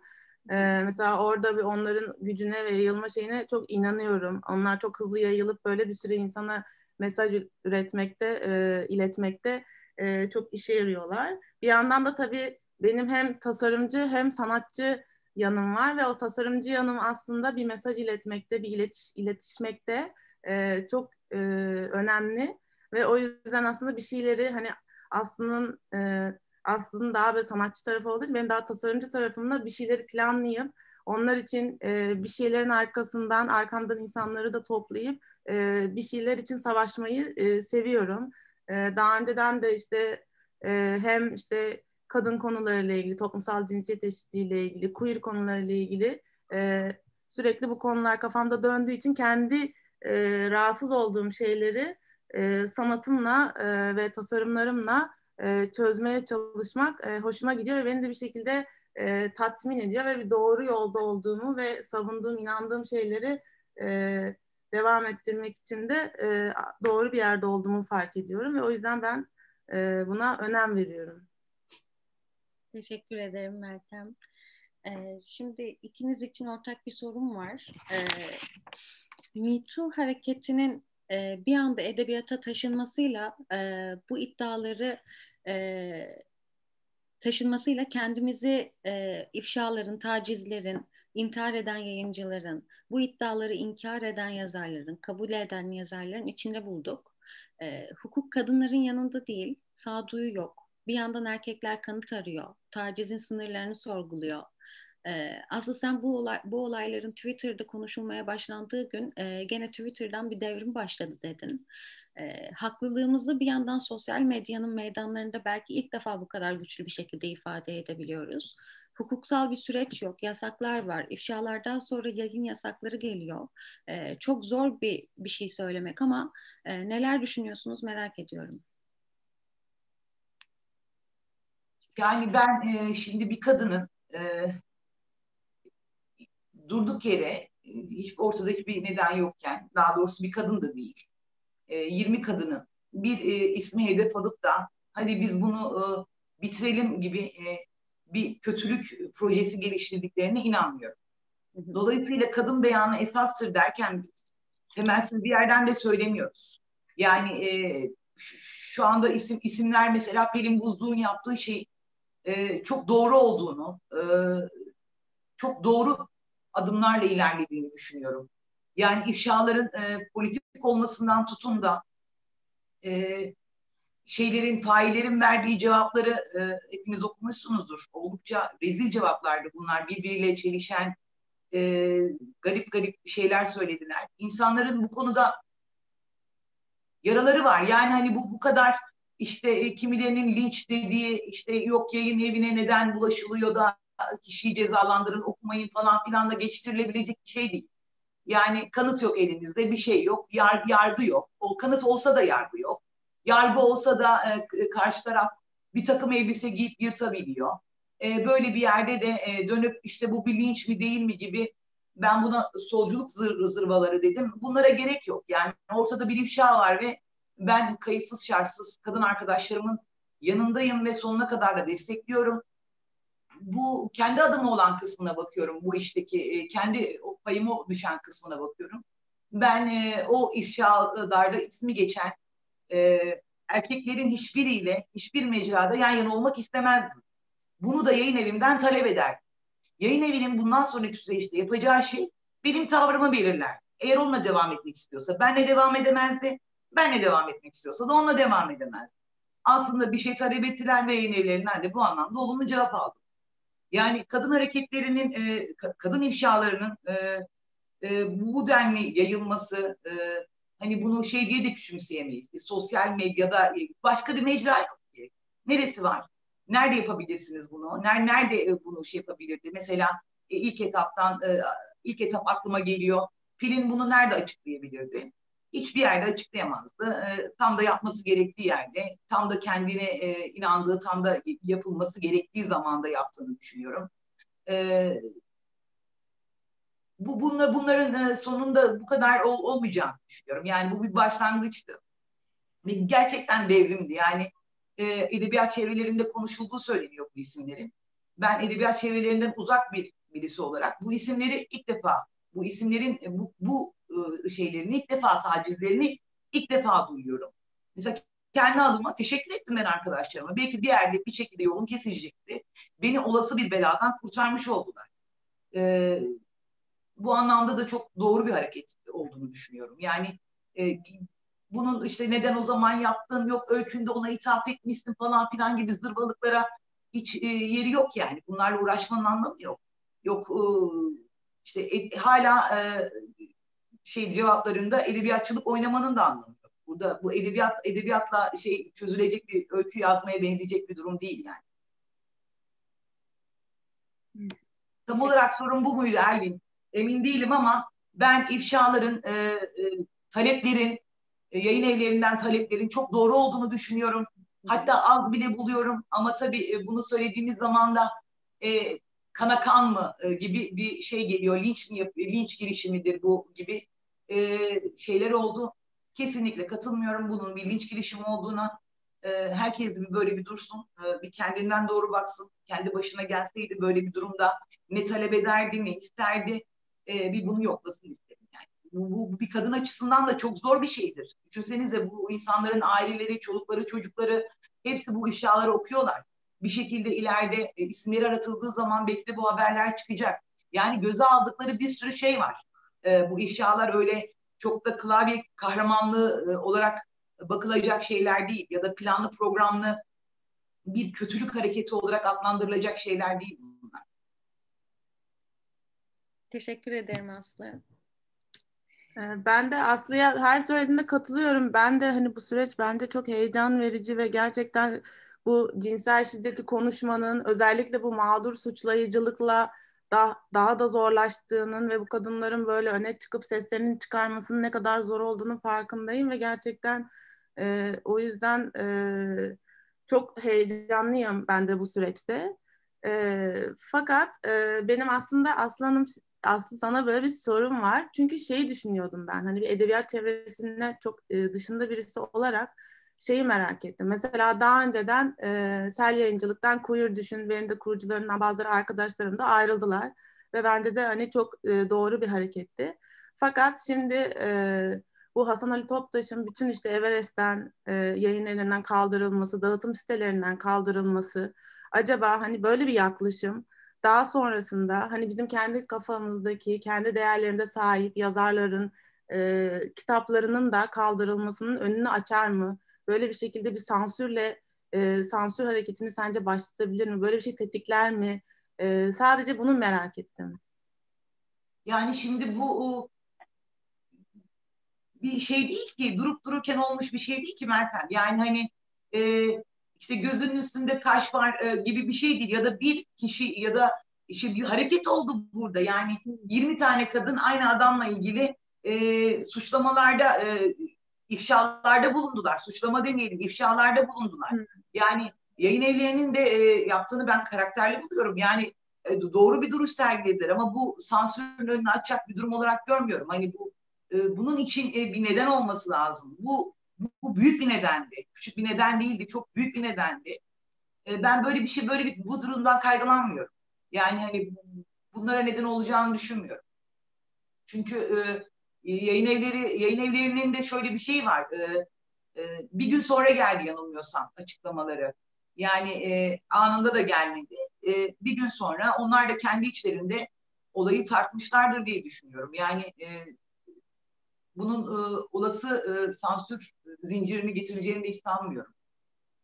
Mesela orada bir onların gücüne ve yayılma şeyine çok inanıyorum. Onlar çok hızlı yayılıp böyle bir sürü insana mesaj üretmekte, e, iletmekte e, çok işe yarıyorlar. Bir yandan da tabii benim hem tasarımcı hem sanatçı yanım var ve o tasarımcı yanım aslında bir mesaj iletmekte, bir iletiş, iletişmekte e, çok e, önemli ve o yüzden aslında bir şeyleri hani aslının e, aslında daha böyle sanatçı tarafı olduğu için benim daha tasarımcı tarafımda bir şeyleri planlayıp onlar için e, bir şeylerin arkasından arkamdan insanları da toplayıp e, bir şeyler için savaşmayı e, seviyorum. E, daha önceden de işte e, hem işte kadın konularıyla ilgili, toplumsal cinsiyet eşitliğiyle ilgili, queer konularıyla ilgili e, sürekli bu konular kafamda döndüğü için kendi e, rahatsız olduğum şeyleri sanatımla ve tasarımlarımla çözmeye çalışmak hoşuma gidiyor ve beni de bir şekilde tatmin ediyor ve bir doğru yolda olduğumu ve savunduğum, inandığım şeyleri devam ettirmek için de e, doğru bir yerde olduğumu fark ediyorum ve o yüzden ben e, buna önem veriyorum. Teşekkür ederim Meltem. Ee, şimdi ikiniz için ortak bir sorum var. Ee, Me hareketinin e, bir anda edebiyata taşınmasıyla e, bu iddiaları e, taşınmasıyla kendimizi e, ifşaların, tacizlerin, intihar eden yayıncıların, bu iddiaları inkar eden yazarların, kabul eden yazarların içinde bulduk. E, hukuk kadınların yanında değil, sağduyu yok. Bir yandan erkekler kanıt arıyor, tacizin sınırlarını sorguluyor. E, aslında sen bu olay, bu olayların Twitter'da konuşulmaya başlandığı gün e, gene Twitter'dan bir devrim başladı dedin. E, haklılığımızı bir yandan sosyal medyanın meydanlarında belki ilk defa bu kadar güçlü bir şekilde ifade edebiliyoruz. Hukuksal bir süreç yok, yasaklar var. İfşalardan sonra yayın yasakları geliyor. E, çok zor bir bir şey söylemek ama e, neler düşünüyorsunuz merak ediyorum. Yani ben e, şimdi bir kadının e, durduk yere hiç ortada hiçbir neden yokken, daha doğrusu bir kadın da değil, e, 20 kadının bir e, ismi hedef alıp da hadi biz bunu e, bitirelim gibi e, bir kötülük projesi geliştirdiklerine inanmıyorum. Dolayısıyla kadın beyanı esastır derken biz temelsiz bir yerden de söylemiyoruz. Yani e, şu anda isim isimler mesela Pelin Buzluğ'un yaptığı şey e, çok doğru olduğunu, e, çok doğru adımlarla ilerlediğini düşünüyorum. Yani ifşaların e, politik olmasından tutun da e, şeylerin, faillerin verdiği cevapları e, hepiniz okumuşsunuzdur. Oldukça rezil cevaplardı bunlar. Birbiriyle çelişen, e, garip garip şeyler söylediler. İnsanların bu konuda yaraları var. Yani hani bu bu kadar işte e, kimilerinin linç dediği işte yok yayın evine neden bulaşılıyor da kişiyi cezalandırın okumayın falan filan da geçiştirilebilecek şey değil. Yani kanıt yok elinizde bir şey yok yar, yargı yok. O kanıt olsa da yargı yok. Yargı olsa da e, karşı taraf bir takım elbise giyip yırtabiliyor. E, böyle bir yerde de e, dönüp işte bu bir linç mi değil mi gibi ben buna solculuk zır, zırvaları dedim. Bunlara gerek yok. Yani ortada bir ifşa var ve ben kayıtsız şartsız kadın arkadaşlarımın yanındayım ve sonuna kadar da destekliyorum. Bu kendi adıma olan kısmına bakıyorum. Bu işteki e, kendi payıma düşen kısmına bakıyorum. Ben e, o ifşalarda ismi geçen e, erkeklerin hiçbiriyle hiçbir mecrada yan yana olmak istemezdim. Bunu da yayın evimden talep ederdim. Yayın evinin bundan sonraki süreçte yapacağı şey benim tavrımı belirler. Eğer onunla devam etmek istiyorsa benle devam edemezdi. Benle devam etmek istiyorsa da onunla devam edemez. Aslında bir şey talep ettiler ve yayın evlerinden de bu anlamda olumlu cevap aldım. Yani kadın hareketlerinin, e, kadın ifşalarının e, e, bu denli yayılması, e, hani bunu şey diye de küçümseyemeyiz. E, sosyal medyada e, başka bir mecra yok ki. Neresi var? Nerede yapabilirsiniz bunu? Nerede, nerede e, bunu şey yapabilirdi? Mesela e, ilk etaptan, e, ilk etap aklıma geliyor. Pilin bunu nerede açıklayabilirdi? hiçbir yerde açıklayamazdı. E, tam da yapması gerektiği yerde, tam da kendine e, inandığı, tam da yapılması gerektiği zamanda yaptığını düşünüyorum. E, bu bunla, bunların e, sonunda bu kadar ol, olmayacağını düşünüyorum. Yani bu bir başlangıçtı. Ve gerçekten devrimdi. Yani e, edebiyat çevrelerinde konuşulduğu söyleniyor bu isimlerin. Ben edebiyat çevrelerinden uzak bir birisi olarak bu isimleri ilk defa, bu isimlerin bu, bu e, şeylerini ilk defa tacizlerini ilk defa duyuyorum. Mesela kendi adıma teşekkür ettim ben arkadaşlarıma. Belki bir yerde bir şekilde yolum kesilecekti. Beni olası bir beladan kurtarmış oldular. Ee, bu anlamda da çok doğru bir hareket olduğunu düşünüyorum. Yani e, bunun işte neden o zaman yaptın, yok öykünde ona ithaf etmişsin falan filan gibi zırvalıklara hiç e, yeri yok yani. Bunlarla uğraşmanın anlamı yok. Yok e, işte e, hala e, şey cevaplarında edebiyatçılık oynamanın da anlamı yok. Burada bu edebiyat edebiyatla şey çözülecek bir öykü yazmaya benzeyecek bir durum değil yani. Tam olarak sorun bu muydu Elvin? Emin değilim ama ben ifşaların, e, e, taleplerin e, yayın evlerinden taleplerin çok doğru olduğunu düşünüyorum. Hatta az bile buluyorum ama tabii e, bunu söylediğimiz zaman da e, kana kan mı e, gibi bir şey geliyor. Linç mi yap linç girişimidir bu gibi e, şeyler oldu. Kesinlikle katılmıyorum bunun bir linç girişimi olduğuna. E, herkes bir böyle bir dursun, e, bir kendinden doğru baksın. Kendi başına gelseydi böyle bir durumda ne talep ederdi, ne isterdi. E, bir bunu yoklasın istedim yani. Bu, bu bir kadın açısından da çok zor bir şeydir. Düşünsenize bu insanların aileleri, çolukları, çocukları hepsi bu ifşaları okuyorlar. Bir şekilde ileride e, isimleri aratıldığı zaman belki de bu haberler çıkacak. Yani göze aldıkları bir sürü şey var. E, bu ifşalar öyle çok da klavye kahramanlığı e, olarak bakılacak şeyler değil ya da planlı programlı bir kötülük hareketi olarak adlandırılacak şeyler değil bunlar. Teşekkür ederim Aslı. Ee, ben de Aslı'ya her söylediğinde katılıyorum. Ben de hani bu süreç bence çok heyecan verici ve gerçekten bu cinsel şiddeti konuşmanın özellikle bu mağdur suçlayıcılıkla daha, daha da zorlaştığının ve bu kadınların böyle öne çıkıp seslerini çıkarmasının ne kadar zor olduğunu farkındayım ve gerçekten e, o yüzden e, çok heyecanlıyım ben de bu süreçte. E, fakat e, benim aslında Aslanım Aslı sana böyle bir sorum var. Çünkü şeyi düşünüyordum ben. Hani bir edebiyat çevresinde çok e, dışında birisi olarak şeyi merak ettim. Mesela daha önceden e, Sel Yayıncılık'tan Queer Düşün, benim de kurucularından bazıları arkadaşlarım da ayrıldılar. Ve bence de hani çok e, doğru bir hareketti. Fakat şimdi e, bu Hasan Ali Toptaş'ın bütün işte Everest'ten e, yayın elinden kaldırılması, dağıtım sitelerinden kaldırılması, acaba hani böyle bir yaklaşım daha sonrasında hani bizim kendi kafamızdaki, kendi değerlerinde sahip yazarların e, kitaplarının da kaldırılmasının önünü açar mı? Böyle bir şekilde bir sansürle e, sansür hareketini sence başlatabilir mi? Böyle bir şey tetikler mi? E, sadece bunu merak ettim. Yani şimdi bu bir şey değil ki durup dururken olmuş bir şey değil ki Meltem. Yani hani e, işte gözünün üstünde kaş var e, gibi bir şey değil ya da bir kişi ya da işte bir hareket oldu burada. Yani 20 tane kadın aynı adamla ilgili e, suçlamalarda e, ifşalarda bulundular. Suçlama demeyelim, ifşalarda bulundular. Yani yayın evlerinin de e, yaptığını ben karakterli buluyorum. Yani e, doğru bir duruş sergilediler ama bu sansürün önünü açacak bir durum olarak görmüyorum. Hani bu e, bunun için e, bir neden olması lazım. Bu, bu, büyük bir nedendi. Küçük bir neden değildi, çok büyük bir nedendi. E, ben böyle bir şey, böyle bir bu durumdan kaygılanmıyorum. Yani hani bunlara neden olacağını düşünmüyorum. Çünkü e, yayın evleri yayın evlerinin de şöyle bir şey var. E, e, bir gün sonra geldi yanılmıyorsam açıklamaları. Yani e, anında da gelmedi. E, bir gün sonra onlar da kendi içlerinde olayı tartmışlardır diye düşünüyorum. Yani e, bunun e, olası e, sansür zincirini getireceğini de hiç sanmıyorum.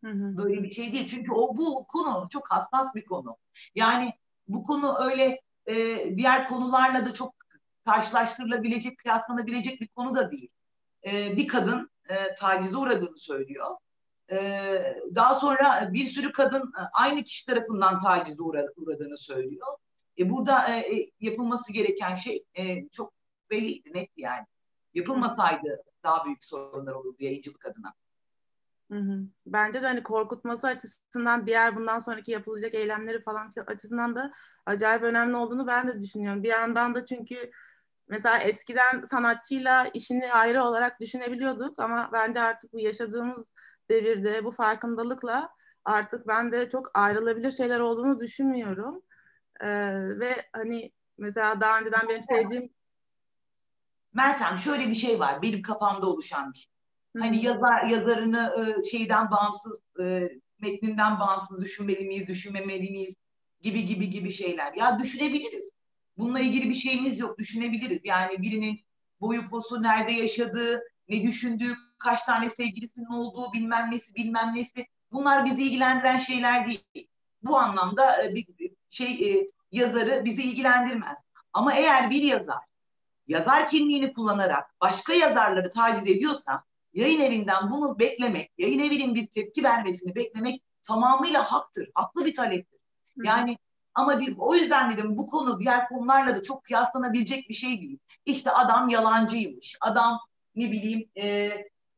Hı hı. Böyle bir şey değil. Çünkü o bu konu çok hassas bir konu. Yani bu konu öyle e, diğer konularla da çok karşılaştırılabilecek, kıyaslanabilecek bir konu da değil. E, bir kadın e, tacize uğradığını söylüyor. E, daha sonra bir sürü kadın e, aynı kişi tarafından tacize uğradığını söylüyor. E, burada e, e, yapılması gereken şey e, çok belliydi, netti yani. Yapılmasaydı daha büyük sorunlar olurdu yayıncılık adına. Bence de hani korkutması açısından diğer bundan sonraki yapılacak eylemleri falan açısından da acayip önemli olduğunu ben de düşünüyorum. Bir yandan da çünkü mesela eskiden sanatçıyla işini ayrı olarak düşünebiliyorduk ama bence artık bu yaşadığımız devirde bu farkındalıkla artık ben de çok ayrılabilir şeyler olduğunu düşünmüyorum. Ee, ve hani mesela daha önceden benim sevdiğim Meltem şöyle bir şey var benim kafamda oluşan bir şey. Hani yazar yazarını e, şeyden bağımsız, e, metninden bağımsız düşünmeli miyiz, düşünmemeli miyiz gibi gibi gibi şeyler. Ya düşünebiliriz. Bununla ilgili bir şeyimiz yok. Düşünebiliriz. Yani birinin boyu posu nerede yaşadığı, ne düşündüğü, kaç tane sevgilisinin olduğu, bilmem nesi, bilmem nesi. Bunlar bizi ilgilendiren şeyler değil. Bu anlamda e, bir şey yazarı bizi ilgilendirmez. Ama eğer bir yazar yazar kimliğini kullanarak başka yazarları taciz ediyorsa yayın evinden bunu beklemek, yayın evinin bir tepki vermesini beklemek tamamıyla haktır. Haklı bir taleptir. Yani ama bir, o yüzden dedim bu konu diğer konularla da çok kıyaslanabilecek bir şey değil. İşte adam yalancıymış. Adam ne bileyim e,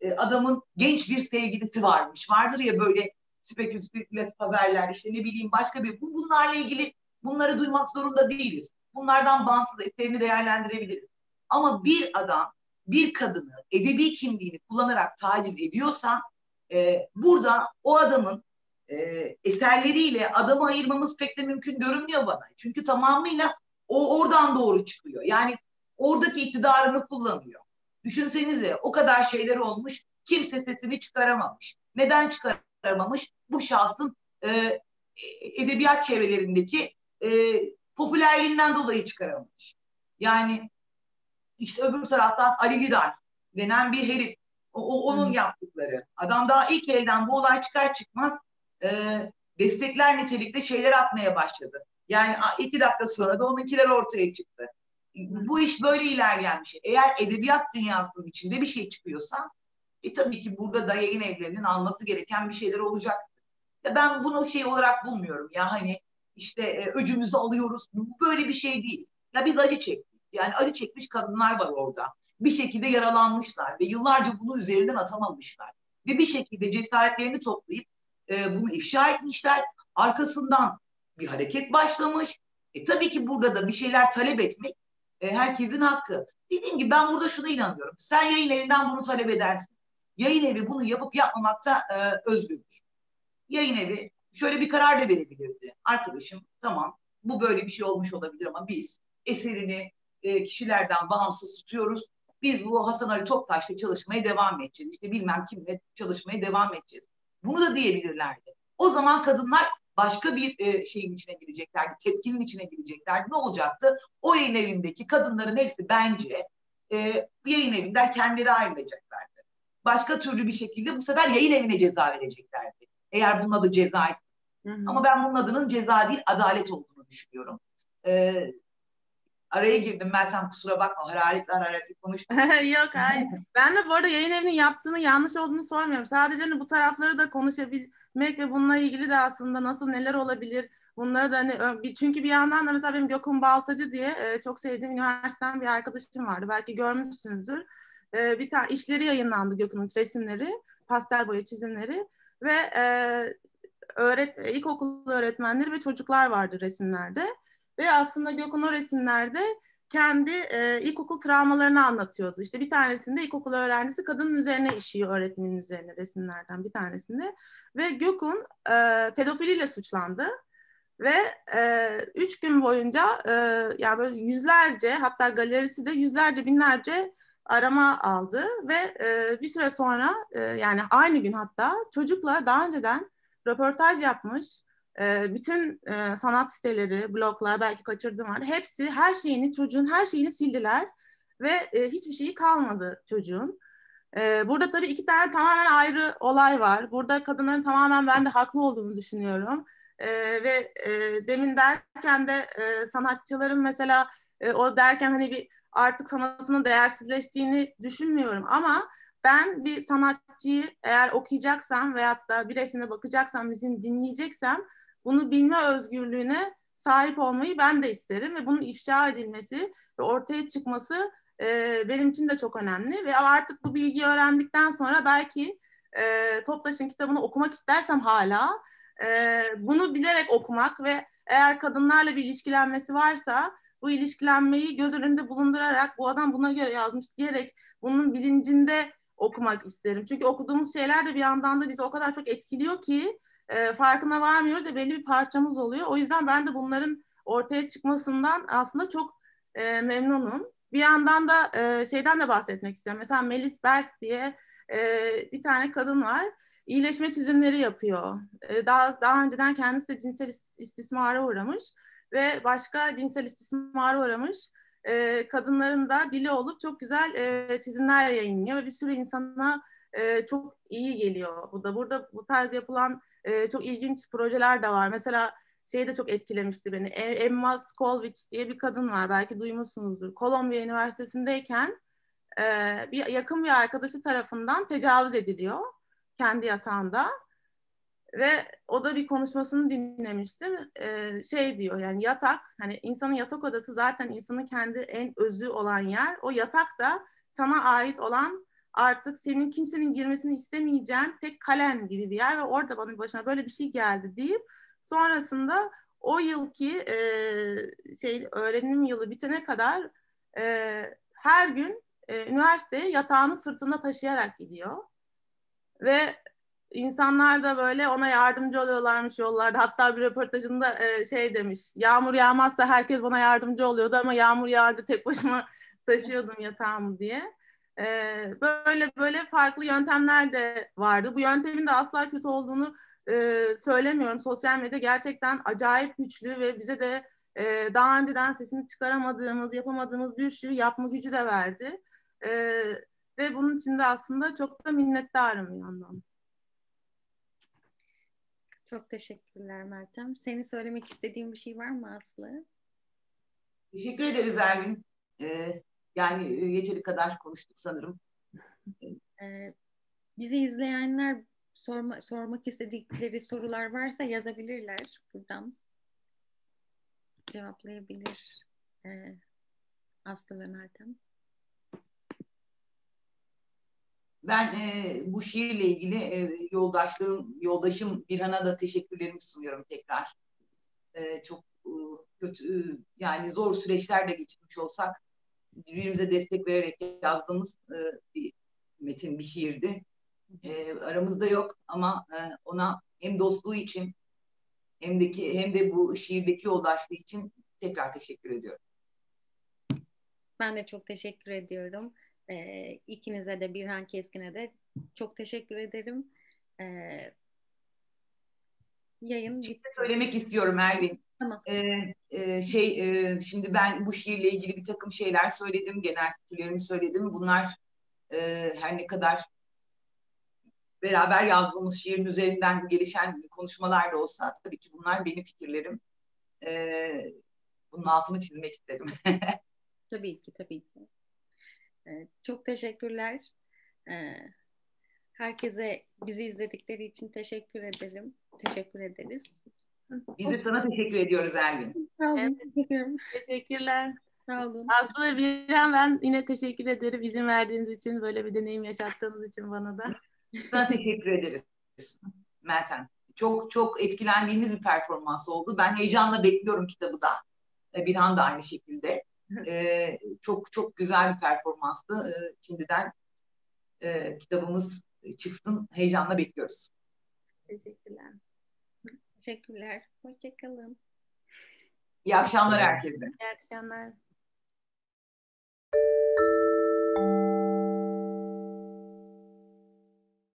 e, adamın genç bir sevgilisi varmış. Vardır ya böyle spekülatif haberler işte ne bileyim başka bir bunlarla ilgili bunları duymak zorunda değiliz. Bunlardan bağımsız eserini değerlendirebiliriz. Ama bir adam bir kadını edebi kimliğini kullanarak taciz ediyorsa e, burada o adamın e, eserleriyle adamı ayırmamız pek de mümkün görünmüyor bana. Çünkü tamamıyla o oradan doğru çıkıyor. Yani oradaki iktidarını kullanıyor. Düşünsenize o kadar şeyler olmuş kimse sesini çıkaramamış. Neden çıkaramamış? Bu şahsın e, edebiyat çevrelerindeki e, popülerliğinden dolayı çıkaramamış. Yani işte öbür taraftan Ali Lidar denen bir herif. O, o onun hmm. yaptıkları. Adam daha ilk elden bu olay çıkar çıkmaz e, destekler nitelikte şeyler atmaya başladı. Yani iki dakika sonra da onunkiler ortaya çıktı. Bu iş böyle ilerleyen bir şey. Eğer edebiyat dünyasının içinde bir şey çıkıyorsa e tabii ki burada da yayın evlerinin alması gereken bir şeyler olacak. Ya ben bunu şey olarak bulmuyorum ya hani işte e, öcümüzü alıyoruz. Böyle bir şey değil. Ya biz acı çektik. Yani acı çekmiş kadınlar var orada. Bir şekilde yaralanmışlar ve yıllarca bunu üzerinden atamamışlar. Ve bir şekilde cesaretlerini toplayıp e, bunu ifşa etmişler. Arkasından bir hareket başlamış. E tabii ki burada da bir şeyler talep etmek e, herkesin hakkı. Dediğim gibi ben burada şuna inanıyorum. Sen yayın evinden bunu talep edersin. Yayın evi bunu yapıp yapmamakta e, özgürdür. Yayın evi şöyle bir karar da verebilirdi. Arkadaşım tamam bu böyle bir şey olmuş olabilir ama biz eserini e, kişilerden bağımsız tutuyoruz. Biz bu Hasan Ali Toptaş'la çalışmaya devam edeceğiz. İşte bilmem kimle çalışmaya devam edeceğiz. Bunu da diyebilirlerdi. O zaman kadınlar başka bir e, şeyin içine gireceklerdi, tepkinin içine gireceklerdi. Ne olacaktı? O yayın evindeki kadınların hepsi bence e, yayın evinden kendileri ayrılacaklardı. Başka türlü bir şekilde bu sefer yayın evine ceza vereceklerdi. Eğer bunun adı ceza Ama ben bunun adının ceza değil adalet olduğunu düşünüyorum. Ee, araya girdim Meltem kusura bakma hararetle hararetle konuştum. [laughs] Yok hayır. Ben de bu arada yayın evinin yaptığını yanlış olduğunu sormuyorum. Sadece hani bu tarafları da konuşabilmek ve bununla ilgili de aslında nasıl neler olabilir bunları da hani çünkü bir yandan da mesela benim Gökhan Baltacı diye e, çok sevdiğim üniversiteden bir arkadaşım vardı. Belki görmüşsünüzdür. E, bir tane işleri yayınlandı Gökhan'ın resimleri, pastel boya çizimleri ve e, öğret ilkokul öğretmenleri ve çocuklar vardı resimlerde. Ve aslında Gökhan o resimlerde kendi e, ilkokul travmalarını anlatıyordu. İşte bir tanesinde ilkokul öğrencisi kadının üzerine işiyor öğretmenin üzerine resimlerden bir tanesinde. Ve Gökhan e, pedofiliyle suçlandı. Ve e, üç gün boyunca e, yani böyle yüzlerce hatta galerisi de yüzlerce binlerce arama aldı ve e, bir süre sonra e, yani aynı gün hatta çocukla daha önceden röportaj yapmış e, bütün e, sanat siteleri, bloglar belki kaçırdığım var. Hepsi her şeyini çocuğun her şeyini sildiler ve e, hiçbir şeyi kalmadı çocuğun. E, burada tabii iki tane tamamen ayrı olay var. Burada kadınların tamamen ben de haklı olduğunu düşünüyorum. E, ve e, demin derken de e, sanatçıların mesela e, o derken hani bir artık sanatının değersizleştiğini düşünmüyorum ama ben bir sanatçıyı eğer okuyacaksam veyahut da bir resmine bakacaksam, müziğini dinleyeceksem bunu bilme özgürlüğüne sahip olmayı ben de isterim ve bunun ifşa edilmesi ve ortaya çıkması e, benim için de çok önemli ve artık bu bilgiyi öğrendikten sonra belki e, Toptaş'ın kitabını okumak istersem hala e, bunu bilerek okumak ve eğer kadınlarla bir ilişkilenmesi varsa bu ilişkilenmeyi göz önünde bulundurarak bu adam buna göre yazmış diyerek bunun bilincinde okumak isterim. Çünkü okuduğumuz şeyler de bir yandan da bizi o kadar çok etkiliyor ki e, farkına varmıyoruz ve belli bir parçamız oluyor. O yüzden ben de bunların ortaya çıkmasından aslında çok e, memnunum. Bir yandan da e, şeyden de bahsetmek istiyorum. Mesela Melis Berg diye e, bir tane kadın var. İyileşme çizimleri yapıyor. E, daha daha önceden kendisi de cinsel istismara uğramış ve başka cinsel istismara uğramış e, kadınların da dili olup çok güzel e, çizimler yayınlıyor ve bir sürü insana e, çok iyi geliyor. Bu da burada bu tarz yapılan e, çok ilginç projeler de var. Mesela şey de çok etkilemişti beni. E, Emma Skolwich diye bir kadın var. Belki duymuşsunuzdur. Kolombiya Üniversitesi'ndeyken e, bir yakın bir arkadaşı tarafından tecavüz ediliyor kendi yatağında ve o da bir konuşmasını dinlemiştim. Ee, şey diyor yani yatak hani insanın yatak odası zaten insanın kendi en özü olan yer. O yatak da sana ait olan artık senin kimsenin girmesini istemeyeceğin tek kalen gibi bir yer ve orada bana başına böyle bir şey geldi deyip sonrasında o yılki e, şey öğrenim yılı bitene kadar e, her gün e, üniversiteye yatağını sırtında taşıyarak gidiyor. Ve insanlar da böyle ona yardımcı oluyorlarmış yollarda. Hatta bir röportajında e, şey demiş. Yağmur yağmazsa herkes bana yardımcı oluyordu ama yağmur yağınca tek başıma [laughs] taşıyordum yatağımı diye. E, böyle böyle farklı yöntemler de vardı. Bu yöntemin de asla kötü olduğunu e, söylemiyorum. Sosyal medya gerçekten acayip güçlü ve bize de e, daha önceden sesini çıkaramadığımız, yapamadığımız bir sürü yapma gücü de verdi. E, ve bunun için de aslında çok da minnettarım bir yandan. Çok teşekkürler Meltem. Senin söylemek istediğin bir şey var mı Aslı? Teşekkür ederiz Ervin. Ee, yani yeteri kadar konuştuk sanırım. Ee, bizi izleyenler sorma, sormak istedikleri sorular varsa yazabilirler buradan. Cevaplayabilir ee, Aslı ve Meltem. Ben e, bu şiirle ilgili e, yoldaşlığım, yoldaşım Birhan'a da teşekkürlerimi sunuyorum tekrar. E, çok e, kötü, e, yani zor süreçler de geçirmiş olsak birbirimize destek vererek yazdığımız e, bir metin, bir şiirdi. E, aramızda yok ama e, ona hem dostluğu için hem de, ki, hem de bu şiirdeki yoldaşlığı için tekrar teşekkür ediyorum. Ben de çok teşekkür ediyorum. E, ikinize de Birhan Keskin'e de çok teşekkür ederim. E, yayın bitti. Söylemek istiyorum Ervin. Tamam. Ee, e, şey e, şimdi ben bu şiirle ilgili bir takım şeyler söyledim, genel fikirlerimi söyledim. Bunlar e, her ne kadar beraber yazdığımız şiirin üzerinden gelişen konuşmalar da olsa tabii ki bunlar benim fikirlerim. E, bunun altını çizmek istedim. [laughs] tabii ki, tabii ki. Ee, çok teşekkürler. Ee, herkese bizi izledikleri için teşekkür ederim. Teşekkür ederiz. Biz de sana teşekkür ediyoruz Ervin. Sağ olun. Evet. Teşekkürler. Sağ olun. Aslı ve Birhan ben yine teşekkür ederim. izin verdiğiniz için, böyle bir deneyim yaşattığınız için bana da. Sana teşekkür ederiz Meltem. Çok çok etkilendiğimiz bir performans oldu. Ben heyecanla bekliyorum kitabı da. Ee, Birhan da aynı şekilde. Ee, çok çok güzel bir performanstı. Ee, şimdiden e, kitabımız çıksın. Heyecanla bekliyoruz. Teşekkürler. Teşekkürler. Hoşçakalın. İyi akşamlar herkese. İyi akşamlar.